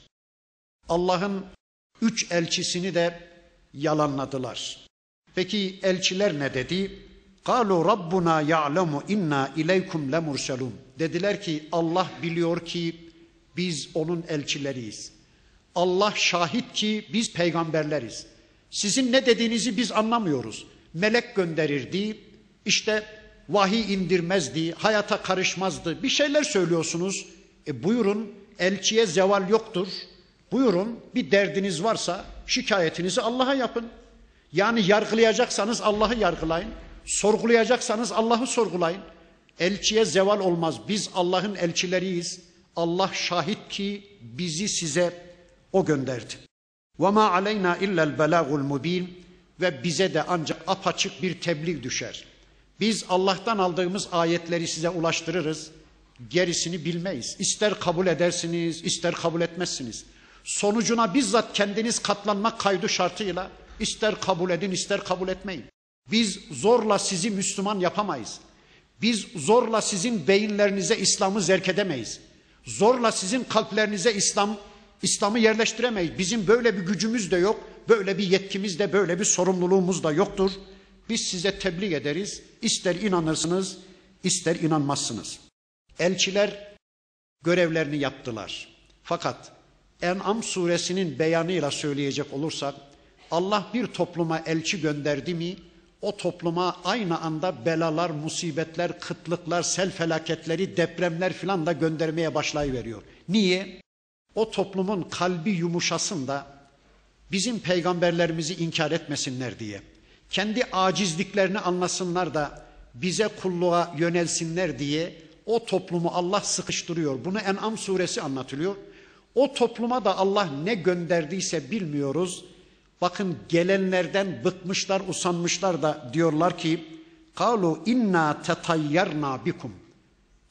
S1: Allah'ın üç elçisini de yalanladılar. Peki elçiler ne dedi? Kalu Rabbuna ya'lemu inna ileykum lemurselun. Dediler ki Allah biliyor ki biz onun elçileriyiz. Allah şahit ki biz peygamberleriz. Sizin ne dediğinizi biz anlamıyoruz. Melek gönderirdi, işte vahiy indirmezdi, hayata karışmazdı. Bir şeyler söylüyorsunuz. E buyurun elçiye zeval yoktur. Buyurun bir derdiniz varsa şikayetinizi Allah'a yapın. Yani yargılayacaksanız Allah'ı yargılayın. Sorgulayacaksanız Allah'ı sorgulayın. Elçiye zeval olmaz. Biz Allah'ın elçileriyiz. Allah şahit ki bizi size o gönderdi. Ve ma aleyna illa'l belagul mubin ve bize de ancak apaçık bir tebliğ düşer. Biz Allah'tan aldığımız ayetleri size ulaştırırız. Gerisini bilmeyiz. İster kabul edersiniz, ister kabul etmezsiniz. Sonucuna bizzat kendiniz katlanmak kaydı şartıyla ister kabul edin, ister kabul etmeyin. Biz zorla sizi Müslüman yapamayız. Biz zorla sizin beyinlerinize İslam'ı zerk edemeyiz. Zorla sizin kalplerinize İslam İslam'ı yerleştiremeyiz. Bizim böyle bir gücümüz de yok, böyle bir yetkimiz de, böyle bir sorumluluğumuz da yoktur. Biz size tebliğ ederiz. İster inanırsınız, ister inanmazsınız. Elçiler görevlerini yaptılar. Fakat En'am suresinin beyanıyla söyleyecek olursak Allah bir topluma elçi gönderdi mi o topluma aynı anda belalar, musibetler, kıtlıklar, sel felaketleri, depremler filan da göndermeye başlayıveriyor. Niye? O toplumun kalbi yumuşasın da bizim peygamberlerimizi inkar etmesinler diye. Kendi acizliklerini anlasınlar da bize kulluğa yönelsinler diye o toplumu Allah sıkıştırıyor. Bunu En'am suresi anlatılıyor. O topluma da Allah ne gönderdiyse bilmiyoruz. Bakın gelenlerden bıkmışlar, usanmışlar da diyorlar ki kalu inna tetayyarna bikum.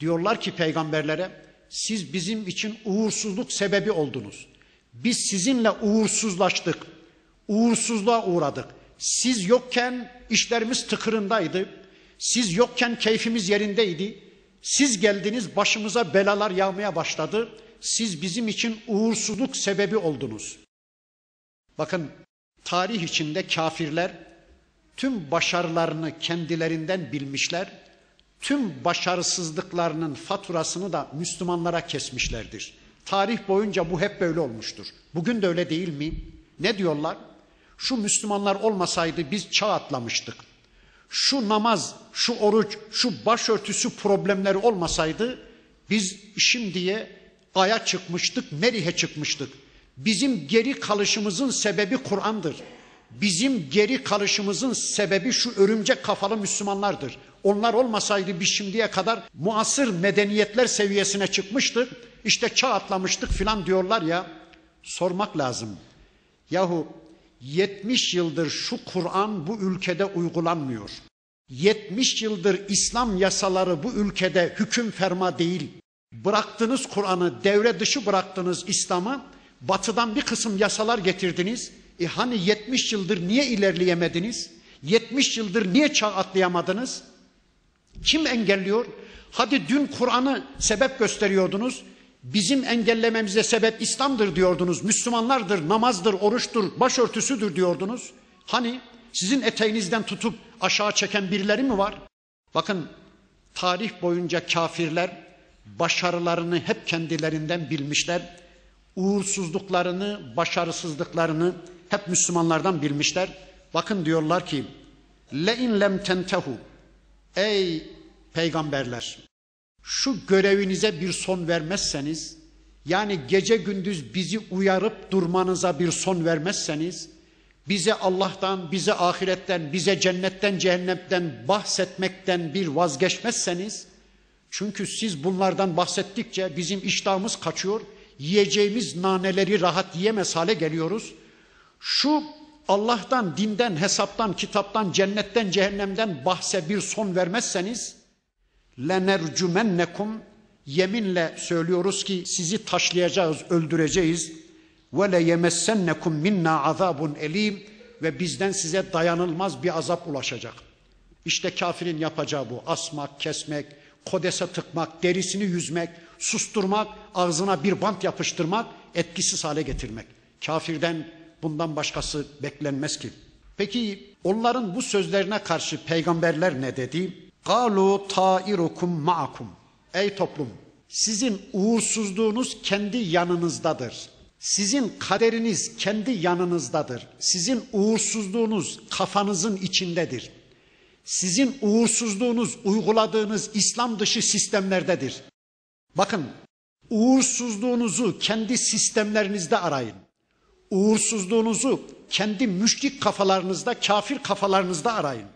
S1: Diyorlar ki peygamberlere siz bizim için uğursuzluk sebebi oldunuz. Biz sizinle uğursuzlaştık. Uğursuzluğa uğradık. Siz yokken işlerimiz tıkırındaydı. Siz yokken keyfimiz yerindeydi. Siz geldiniz başımıza belalar yağmaya başladı. Siz bizim için uğursuzluk sebebi oldunuz. Bakın tarih içinde kafirler tüm başarılarını kendilerinden bilmişler. tüm başarısızlıklarının faturasını da Müslümanlara kesmişlerdir. Tarih boyunca bu hep böyle olmuştur. Bugün de öyle değil mi? Ne diyorlar? Şu Müslümanlar olmasaydı biz çağ atlamıştık. Şu namaz, şu oruç, şu başörtüsü problemleri olmasaydı biz şimdiye aya çıkmıştık, Merih'e çıkmıştık. Bizim geri kalışımızın sebebi Kur'an'dır. Bizim geri kalışımızın sebebi şu örümcek kafalı Müslümanlardır. Onlar olmasaydı biz şimdiye kadar muasır medeniyetler seviyesine çıkmıştık. İşte çağ atlamıştık filan diyorlar ya. Sormak lazım. Yahu 70 yıldır şu Kur'an bu ülkede uygulanmıyor. 70 yıldır İslam yasaları bu ülkede hüküm ferma değil. Bıraktınız Kur'an'ı, devre dışı bıraktınız İslam'ı. Batıdan bir kısım yasalar getirdiniz. E hani 70 yıldır niye ilerleyemediniz? 70 yıldır niye çağ atlayamadınız? Kim engelliyor? Hadi dün Kur'an'ı sebep gösteriyordunuz. Bizim engellememize sebep İslam'dır diyordunuz. Müslümanlardır, namazdır, oruçtur, başörtüsüdür diyordunuz. Hani sizin eteğinizden tutup aşağı çeken birileri mi var? Bakın tarih boyunca kafirler başarılarını hep kendilerinden bilmişler. Uğursuzluklarını, başarısızlıklarını hep Müslümanlardan bilmişler. Bakın diyorlar ki le in lem tentehu ey peygamberler şu görevinize bir son vermezseniz yani gece gündüz bizi uyarıp durmanıza bir son vermezseniz bize Allah'tan, bize ahiretten, bize cennetten, cehennemden bahsetmekten bir vazgeçmezseniz çünkü siz bunlardan bahsettikçe bizim iştahımız kaçıyor, yiyeceğimiz naneleri rahat yiyemez hale geliyoruz. Şu Allah'tan, dinden, hesaptan, kitaptan, cennetten, cehennemden bahse bir son vermezseniz lenercumennekum yeminle söylüyoruz ki sizi taşlayacağız, öldüreceğiz. Ve le yemessennekum minna azabun elim ve bizden size dayanılmaz bir azap ulaşacak. İşte kafirin yapacağı bu. Asmak, kesmek, kodese tıkmak, derisini yüzmek, susturmak, ağzına bir bant yapıştırmak, etkisiz hale getirmek. Kafirden bundan başkası beklenmez ki. Peki onların bu sözlerine karşı peygamberler ne dedi? Galu tairukum ma'akum. Ey toplum, sizin uğursuzluğunuz kendi yanınızdadır. Sizin kaderiniz kendi yanınızdadır. Sizin uğursuzluğunuz kafanızın içindedir. Sizin uğursuzluğunuz uyguladığınız İslam dışı sistemlerdedir. Bakın, uğursuzluğunuzu kendi sistemlerinizde arayın. Uğursuzluğunuzu kendi müşrik kafalarınızda, kafir kafalarınızda arayın.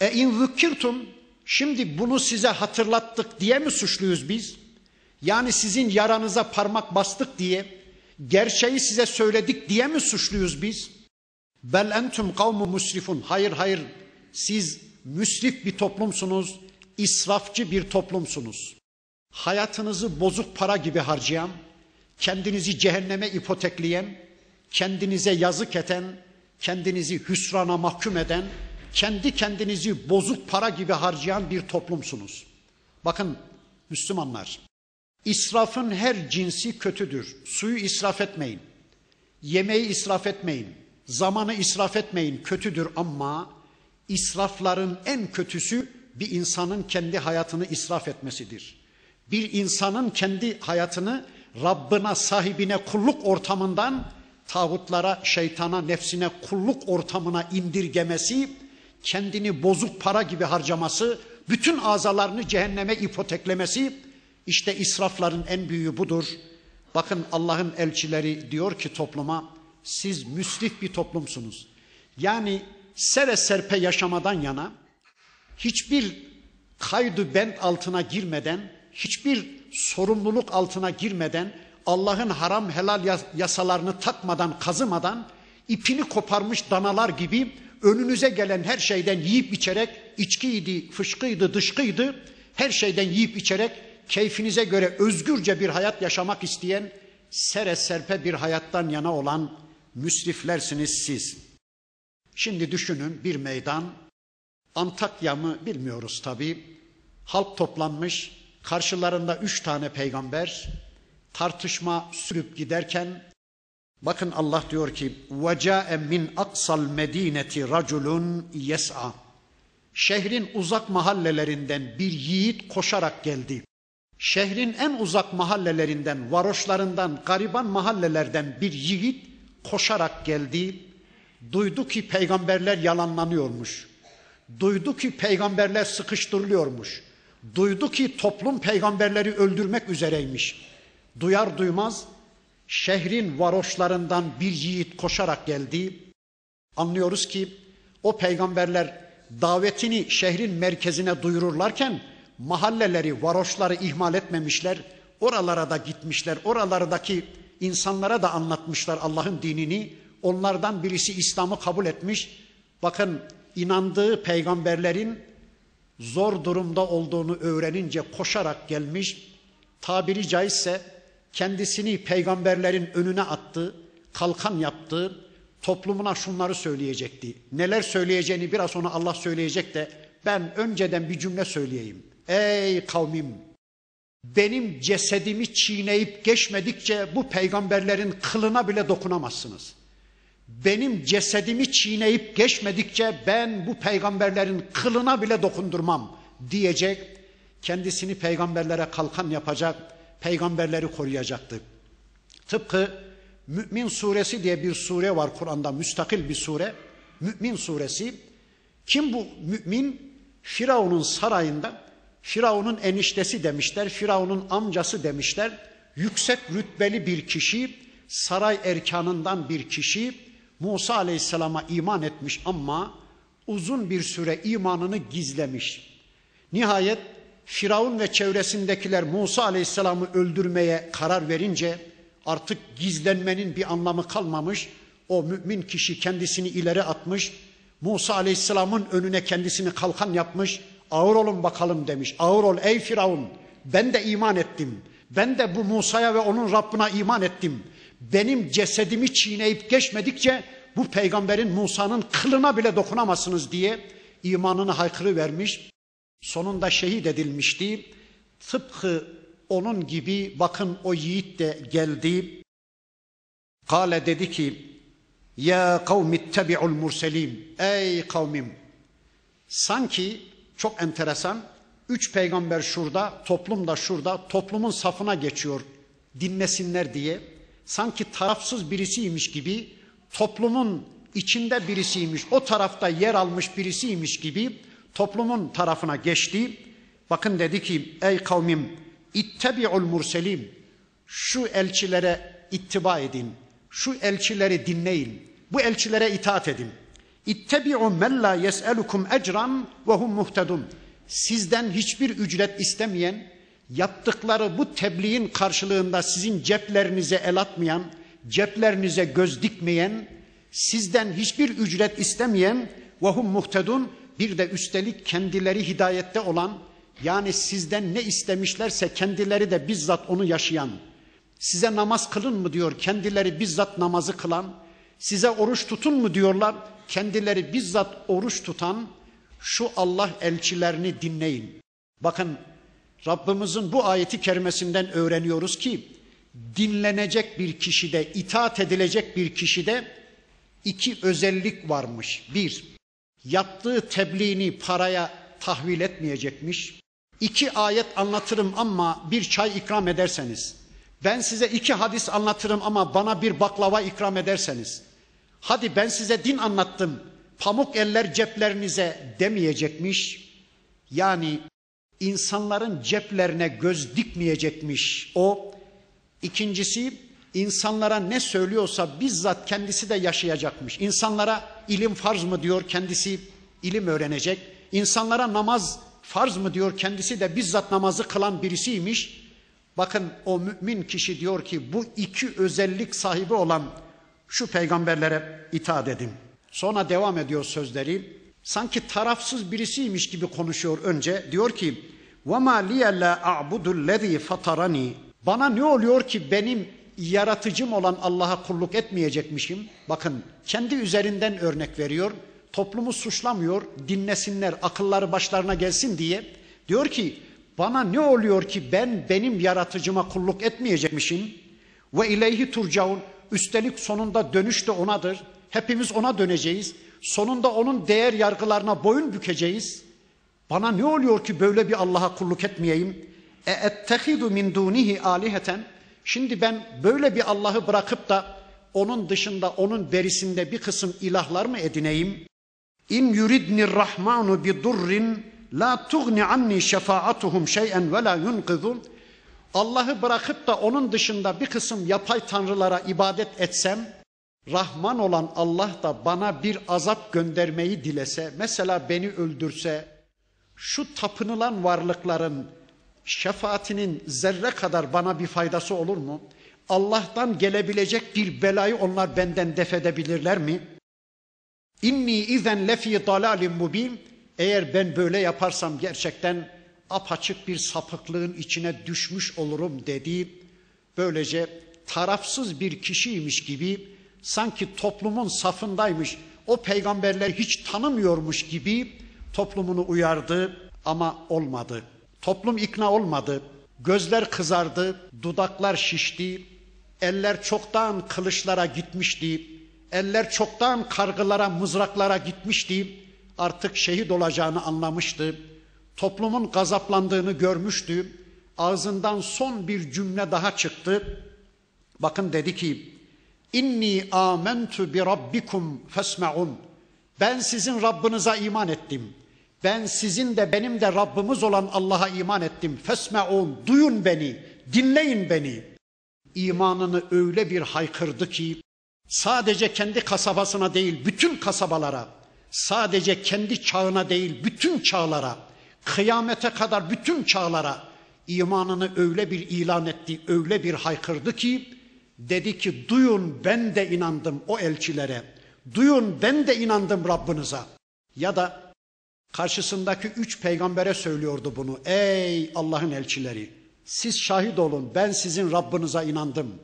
S1: E in zükirtum Şimdi bunu size hatırlattık diye mi suçluyuz biz? Yani sizin yaranıza parmak bastık diye, gerçeği size söyledik diye mi suçluyuz biz? Bel entum kavmu musrifun. Hayır hayır siz müsrif bir toplumsunuz, israfçı bir toplumsunuz. Hayatınızı bozuk para gibi harcayan, kendinizi cehenneme ipotekleyen, kendinize yazık eden, kendinizi hüsrana mahkum eden, kendi kendinizi bozuk para gibi harcayan bir toplumsunuz. Bakın Müslümanlar, israfın her cinsi kötüdür. Suyu israf etmeyin. Yemeği israf etmeyin. Zamanı israf etmeyin. Kötüdür ama israfların en kötüsü bir insanın kendi hayatını israf etmesidir. Bir insanın kendi hayatını Rabbına, sahibine kulluk ortamından tağutlara, şeytana, nefsine kulluk ortamına indirgemesi kendini bozuk para gibi harcaması, bütün azalarını cehenneme ipoteklemesi işte israfların en büyüğü budur. Bakın Allah'ın elçileri diyor ki topluma siz müsrif bir toplumsunuz. Yani sere serpe yaşamadan yana hiçbir kaydı bent altına girmeden, hiçbir sorumluluk altına girmeden, Allah'ın haram helal yasalarını takmadan, kazımadan ipini koparmış danalar gibi önünüze gelen her şeyden yiyip içerek içkiydi, fışkıydı, dışkıydı her şeyden yiyip içerek keyfinize göre özgürce bir hayat yaşamak isteyen sere serpe bir hayattan yana olan müsriflersiniz siz. Şimdi düşünün bir meydan Antakya mı bilmiyoruz tabi. Halk toplanmış karşılarında üç tane peygamber tartışma sürüp giderken Bakın Allah diyor ki وَجَاءَ مِنْ أَقْصَى الْمَد۪ينَةِ رَجُلٌ يَسْعَى şehrin uzak mahallelerinden bir yiğit koşarak geldi. Şehrin en uzak mahallelerinden, varoşlarından, gariban mahallelerden bir yiğit koşarak geldi. Duydu ki peygamberler yalanlanıyormuş. Duydu ki peygamberler sıkıştırılıyormuş. Duydu ki toplum peygamberleri öldürmek üzereymiş. Duyar duymaz şehrin varoşlarından bir yiğit koşarak geldi. Anlıyoruz ki o peygamberler davetini şehrin merkezine duyururlarken mahalleleri, varoşları ihmal etmemişler. Oralara da gitmişler. Oralardaki insanlara da anlatmışlar Allah'ın dinini. Onlardan birisi İslam'ı kabul etmiş. Bakın inandığı peygamberlerin zor durumda olduğunu öğrenince koşarak gelmiş. Tabiri caizse kendisini peygamberlerin önüne attı, kalkan yaptı, toplumuna şunları söyleyecekti. Neler söyleyeceğini biraz sonra Allah söyleyecek de ben önceden bir cümle söyleyeyim. Ey kavmim! Benim cesedimi çiğneyip geçmedikçe bu peygamberlerin kılına bile dokunamazsınız. Benim cesedimi çiğneyip geçmedikçe ben bu peygamberlerin kılına bile dokundurmam diyecek. Kendisini peygamberlere kalkan yapacak, peygamberleri koruyacaktı. Tıpkı Mümin suresi diye bir sure var Kur'an'da müstakil bir sure. Mümin suresi. Kim bu mümin? Firavun'un sarayında Firavun'un eniştesi demişler, Firavun'un amcası demişler. Yüksek rütbeli bir kişi, saray erkanından bir kişi Musa Aleyhisselam'a iman etmiş ama uzun bir süre imanını gizlemiş. Nihayet Firavun ve çevresindekiler Musa Aleyhisselam'ı öldürmeye karar verince artık gizlenmenin bir anlamı kalmamış. O mümin kişi kendisini ileri atmış. Musa Aleyhisselam'ın önüne kendisini kalkan yapmış. Ağır olun bakalım demiş. Ağır ol ey Firavun. Ben de iman ettim. Ben de bu Musa'ya ve onun Rabbına iman ettim. Benim cesedimi çiğneyip geçmedikçe bu peygamberin Musa'nın kılına bile dokunamazsınız diye imanını haykırı vermiş. Sonunda şehit edilmişti. Tıpkı onun gibi bakın o yiğit de geldi. Kale dedi ki ya kavmi ittebi'ul murselin. Ey kavmim. Sanki çok enteresan. Üç peygamber şurada, toplum da şurada. Toplumun safına geçiyor dinlesinler diye. Sanki tarafsız birisiymiş gibi toplumun içinde birisiymiş, o tarafta yer almış birisiymiş gibi toplumun tarafına geçti. Bakın dedi ki ey kavmim ittebi'ul murselim şu elçilere ittiba edin. Şu elçileri dinleyin. Bu elçilere itaat edin. İttebi'u men la yes'elukum ecran ve hum muhtedun. Sizden hiçbir ücret istemeyen, yaptıkları bu tebliğin karşılığında sizin ceplerinize el atmayan, ceplerinize göz dikmeyen, sizden hiçbir ücret istemeyen ve hum muhtedun bir de üstelik kendileri hidayette olan yani sizden ne istemişlerse kendileri de bizzat onu yaşayan size namaz kılın mı diyor kendileri bizzat namazı kılan size oruç tutun mu diyorlar kendileri bizzat oruç tutan şu Allah elçilerini dinleyin. Bakın Rabbimizin bu ayeti kerimesinden öğreniyoruz ki dinlenecek bir kişide, itaat edilecek bir kişide iki özellik varmış. Bir, yaptığı tebliğini paraya tahvil etmeyecekmiş. İki ayet anlatırım ama bir çay ikram ederseniz, ben size iki hadis anlatırım ama bana bir baklava ikram ederseniz, hadi ben size din anlattım, pamuk eller ceplerinize demeyecekmiş. Yani insanların ceplerine göz dikmeyecekmiş o. İkincisi insanlara ne söylüyorsa bizzat kendisi de yaşayacakmış. İnsanlara ilim farz mı diyor kendisi ilim öğrenecek. İnsanlara namaz farz mı diyor kendisi de bizzat namazı kılan birisiymiş. Bakın o mümin kişi diyor ki bu iki özellik sahibi olan şu peygamberlere itaat edin. Sonra devam ediyor sözleri. Sanki tarafsız birisiymiş gibi konuşuyor önce. Diyor ki: "Ve ma liye la a'budu allazi fatarani." Bana ne oluyor ki benim yaratıcım olan Allah'a kulluk etmeyecekmişim? Bakın kendi üzerinden örnek veriyor. Toplumu suçlamıyor. Dinlesinler, akılları başlarına gelsin diye. Diyor ki bana ne oluyor ki ben benim yaratıcıma kulluk etmeyecekmişim? Ve ileyhi turcaun. Üstelik sonunda dönüş de onadır. Hepimiz ona döneceğiz. Sonunda onun değer yargılarına boyun bükeceğiz. Bana ne oluyor ki böyle bir Allah'a kulluk etmeyeyim? E ettehidu min dunihi aliheten. Şimdi ben böyle bir Allah'ı bırakıp da onun dışında onun berisinde bir kısım ilahlar mı edineyim? İn yuridni rahmanu bi durrin la tugni anni şefaatuhum şey'en ve la yunqidun. Allah'ı bırakıp da onun dışında bir kısım yapay tanrılara ibadet etsem, Rahman olan Allah da bana bir azap göndermeyi dilese, mesela beni öldürse, şu tapınılan varlıkların şefaatinin zerre kadar bana bir faydası olur mu? Allah'tan gelebilecek bir belayı onlar benden def edebilirler mi? İnni izen lefi dalalim mubin. Eğer ben böyle yaparsam gerçekten apaçık bir sapıklığın içine düşmüş olurum dedi. Böylece tarafsız bir kişiymiş gibi sanki toplumun safındaymış, o peygamberleri hiç tanımıyormuş gibi toplumunu uyardı ama olmadı. Toplum ikna olmadı. Gözler kızardı, dudaklar şişti, eller çoktan kılıçlara gitmişti, eller çoktan kargılara, mızraklara gitmişti. Artık şehit olacağını anlamıştı. Toplumun gazaplandığını görmüştü. Ağzından son bir cümle daha çıktı. Bakın dedi ki: "İnni amentu bi rabbikum fesmaun." Ben sizin Rabbinize iman ettim. Ben sizin de benim de Rabbimiz olan Allah'a iman ettim. Fesmeun, duyun beni, dinleyin beni. İmanını öyle bir haykırdı ki sadece kendi kasabasına değil bütün kasabalara, sadece kendi çağına değil bütün çağlara, kıyamete kadar bütün çağlara imanını öyle bir ilan etti, öyle bir haykırdı ki dedi ki duyun ben de inandım o elçilere. Duyun ben de inandım Rabbinize. Ya da Karşısındaki üç peygambere söylüyordu bunu. Ey Allah'ın elçileri siz şahit olun ben sizin Rabbinize inandım.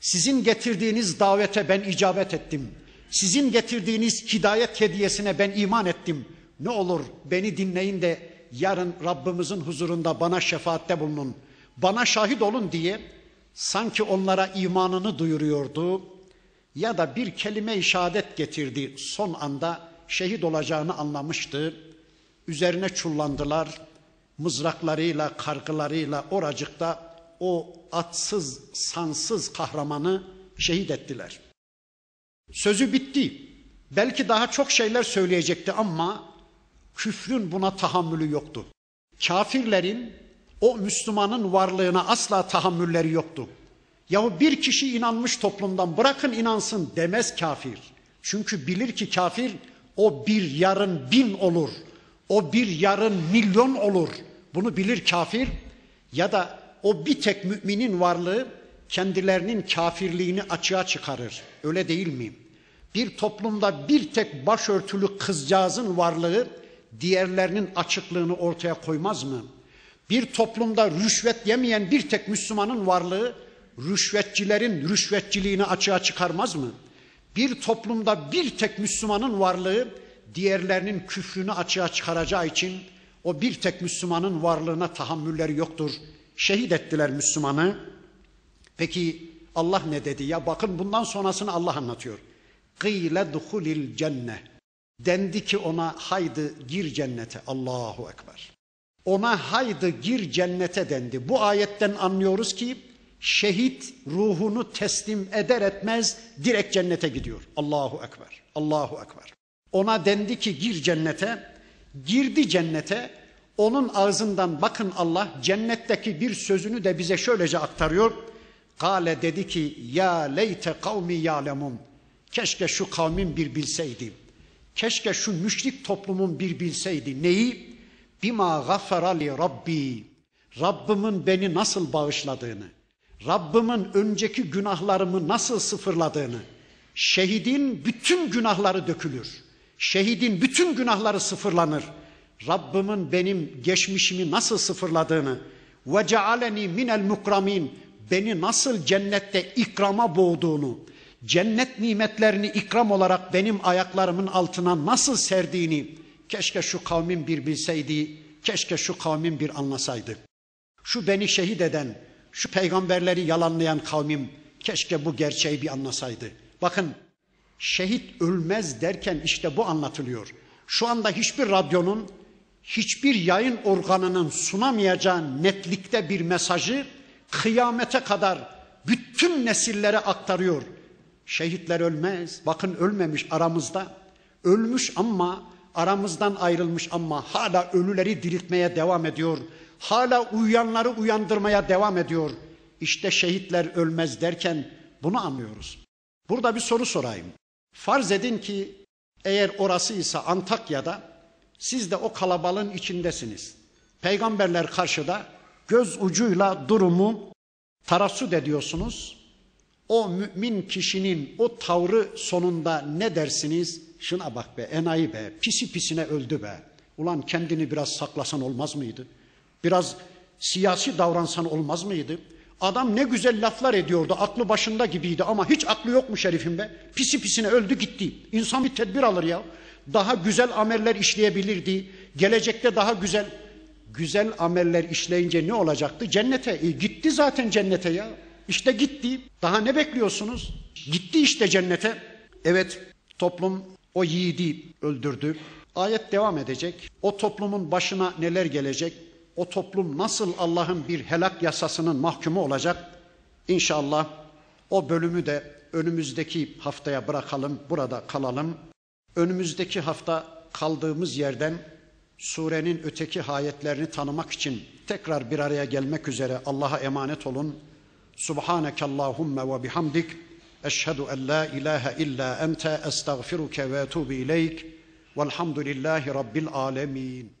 S1: Sizin getirdiğiniz davete ben icabet ettim. Sizin getirdiğiniz hidayet hediyesine ben iman ettim. Ne olur beni dinleyin de yarın Rabbimizin huzurunda bana şefaatte bulunun. Bana şahit olun diye sanki onlara imanını duyuruyordu ya da bir kelime-i şehadet getirdi son anda şehit olacağını anlamıştı. Üzerine çullandılar. Mızraklarıyla, kargılarıyla oracıkta o atsız, sansız kahramanı şehit ettiler. Sözü bitti. Belki daha çok şeyler söyleyecekti ama küfrün buna tahammülü yoktu. Kafirlerin o Müslümanın varlığına asla tahammülleri yoktu. Yahu bir kişi inanmış toplumdan bırakın inansın demez kafir. Çünkü bilir ki kafir o bir yarın bin olur. O bir yarın milyon olur. Bunu bilir kafir ya da o bir tek müminin varlığı kendilerinin kafirliğini açığa çıkarır. Öyle değil mi? Bir toplumda bir tek başörtülü kızcağızın varlığı diğerlerinin açıklığını ortaya koymaz mı? Bir toplumda rüşvet yemeyen bir tek Müslümanın varlığı rüşvetçilerin rüşvetçiliğini açığa çıkarmaz mı? Bir toplumda bir tek Müslümanın varlığı diğerlerinin küfrünü açığa çıkaracağı için o bir tek Müslümanın varlığına tahammülleri yoktur. Şehit ettiler Müslümanı. Peki Allah ne dedi? Ya bakın bundan sonrasını Allah anlatıyor. Kıyle duhulil cenne. Dendi ki ona haydi gir cennete. Allahu Ekber. Ona haydi gir cennete dendi. Bu ayetten anlıyoruz ki şehit ruhunu teslim eder etmez direkt cennete gidiyor. Allahu Ekber. Allahu Ekber. Ona dendi ki gir cennete. Girdi cennete. Onun ağzından bakın Allah cennetteki bir sözünü de bize şöylece aktarıyor. Kale dedi ki ya leyte kavmi ya'lemun. Keşke şu kavmin bir bilseydi. Keşke şu müşrik toplumun bir bilseydi. Neyi? Bima gafara li rabbi. Rabbimin beni nasıl bağışladığını, Rabbimin önceki günahlarımı nasıl sıfırladığını, şehidin bütün günahları dökülür. Şehidin bütün günahları sıfırlanır. Rabbimin benim geçmişimi nasıl sıfırladığını ve cealeni minel mukramin beni nasıl cennette ikrama boğduğunu, cennet nimetlerini ikram olarak benim ayaklarımın altına nasıl serdiğini keşke şu kavmin bir bilseydi, keşke şu kavmin bir anlasaydı. Şu beni şehit eden, şu peygamberleri yalanlayan kavmim keşke bu gerçeği bir anlasaydı. Bakın Şehit ölmez derken işte bu anlatılıyor. Şu anda hiçbir radyonun, hiçbir yayın organının sunamayacağı netlikte bir mesajı kıyamete kadar bütün nesillere aktarıyor. Şehitler ölmez. Bakın ölmemiş aramızda. Ölmüş ama aramızdan ayrılmış ama hala ölüleri diriltmeye devam ediyor. Hala uyuyanları uyandırmaya devam ediyor. İşte şehitler ölmez derken bunu anlıyoruz. Burada bir soru sorayım. Farz edin ki eğer orası ise Antakya'da siz de o kalabalığın içindesiniz. Peygamberler karşıda göz ucuyla durumu tarassut ediyorsunuz. O mümin kişinin o tavrı sonunda ne dersiniz? Şuna bak be enayi be pisi pisine öldü be. Ulan kendini biraz saklasan olmaz mıydı? Biraz siyasi davransan olmaz mıydı? Adam ne güzel laflar ediyordu aklı başında gibiydi ama hiç aklı yokmuş herifin be. Pisi pisine öldü gitti. İnsan bir tedbir alır ya. Daha güzel ameller işleyebilirdi. Gelecekte daha güzel güzel ameller işleyince ne olacaktı? Cennete. E, gitti zaten cennete ya. İşte gitti. Daha ne bekliyorsunuz? Gitti işte cennete. Evet toplum o yiğidi öldürdü. Ayet devam edecek. O toplumun başına neler gelecek? O toplum nasıl Allah'ın bir helak yasasının mahkumu olacak? İnşallah o bölümü de önümüzdeki haftaya bırakalım, burada kalalım. Önümüzdeki hafta kaldığımız yerden surenin öteki ayetlerini tanımak için tekrar bir araya gelmek üzere Allah'a emanet olun. Subhaneke Allahumma ve bihamdik. Eşhedü en la ilahe illa ente estağfiruke ve etubu ileyk. Velhamdülillahi Rabbil alemin.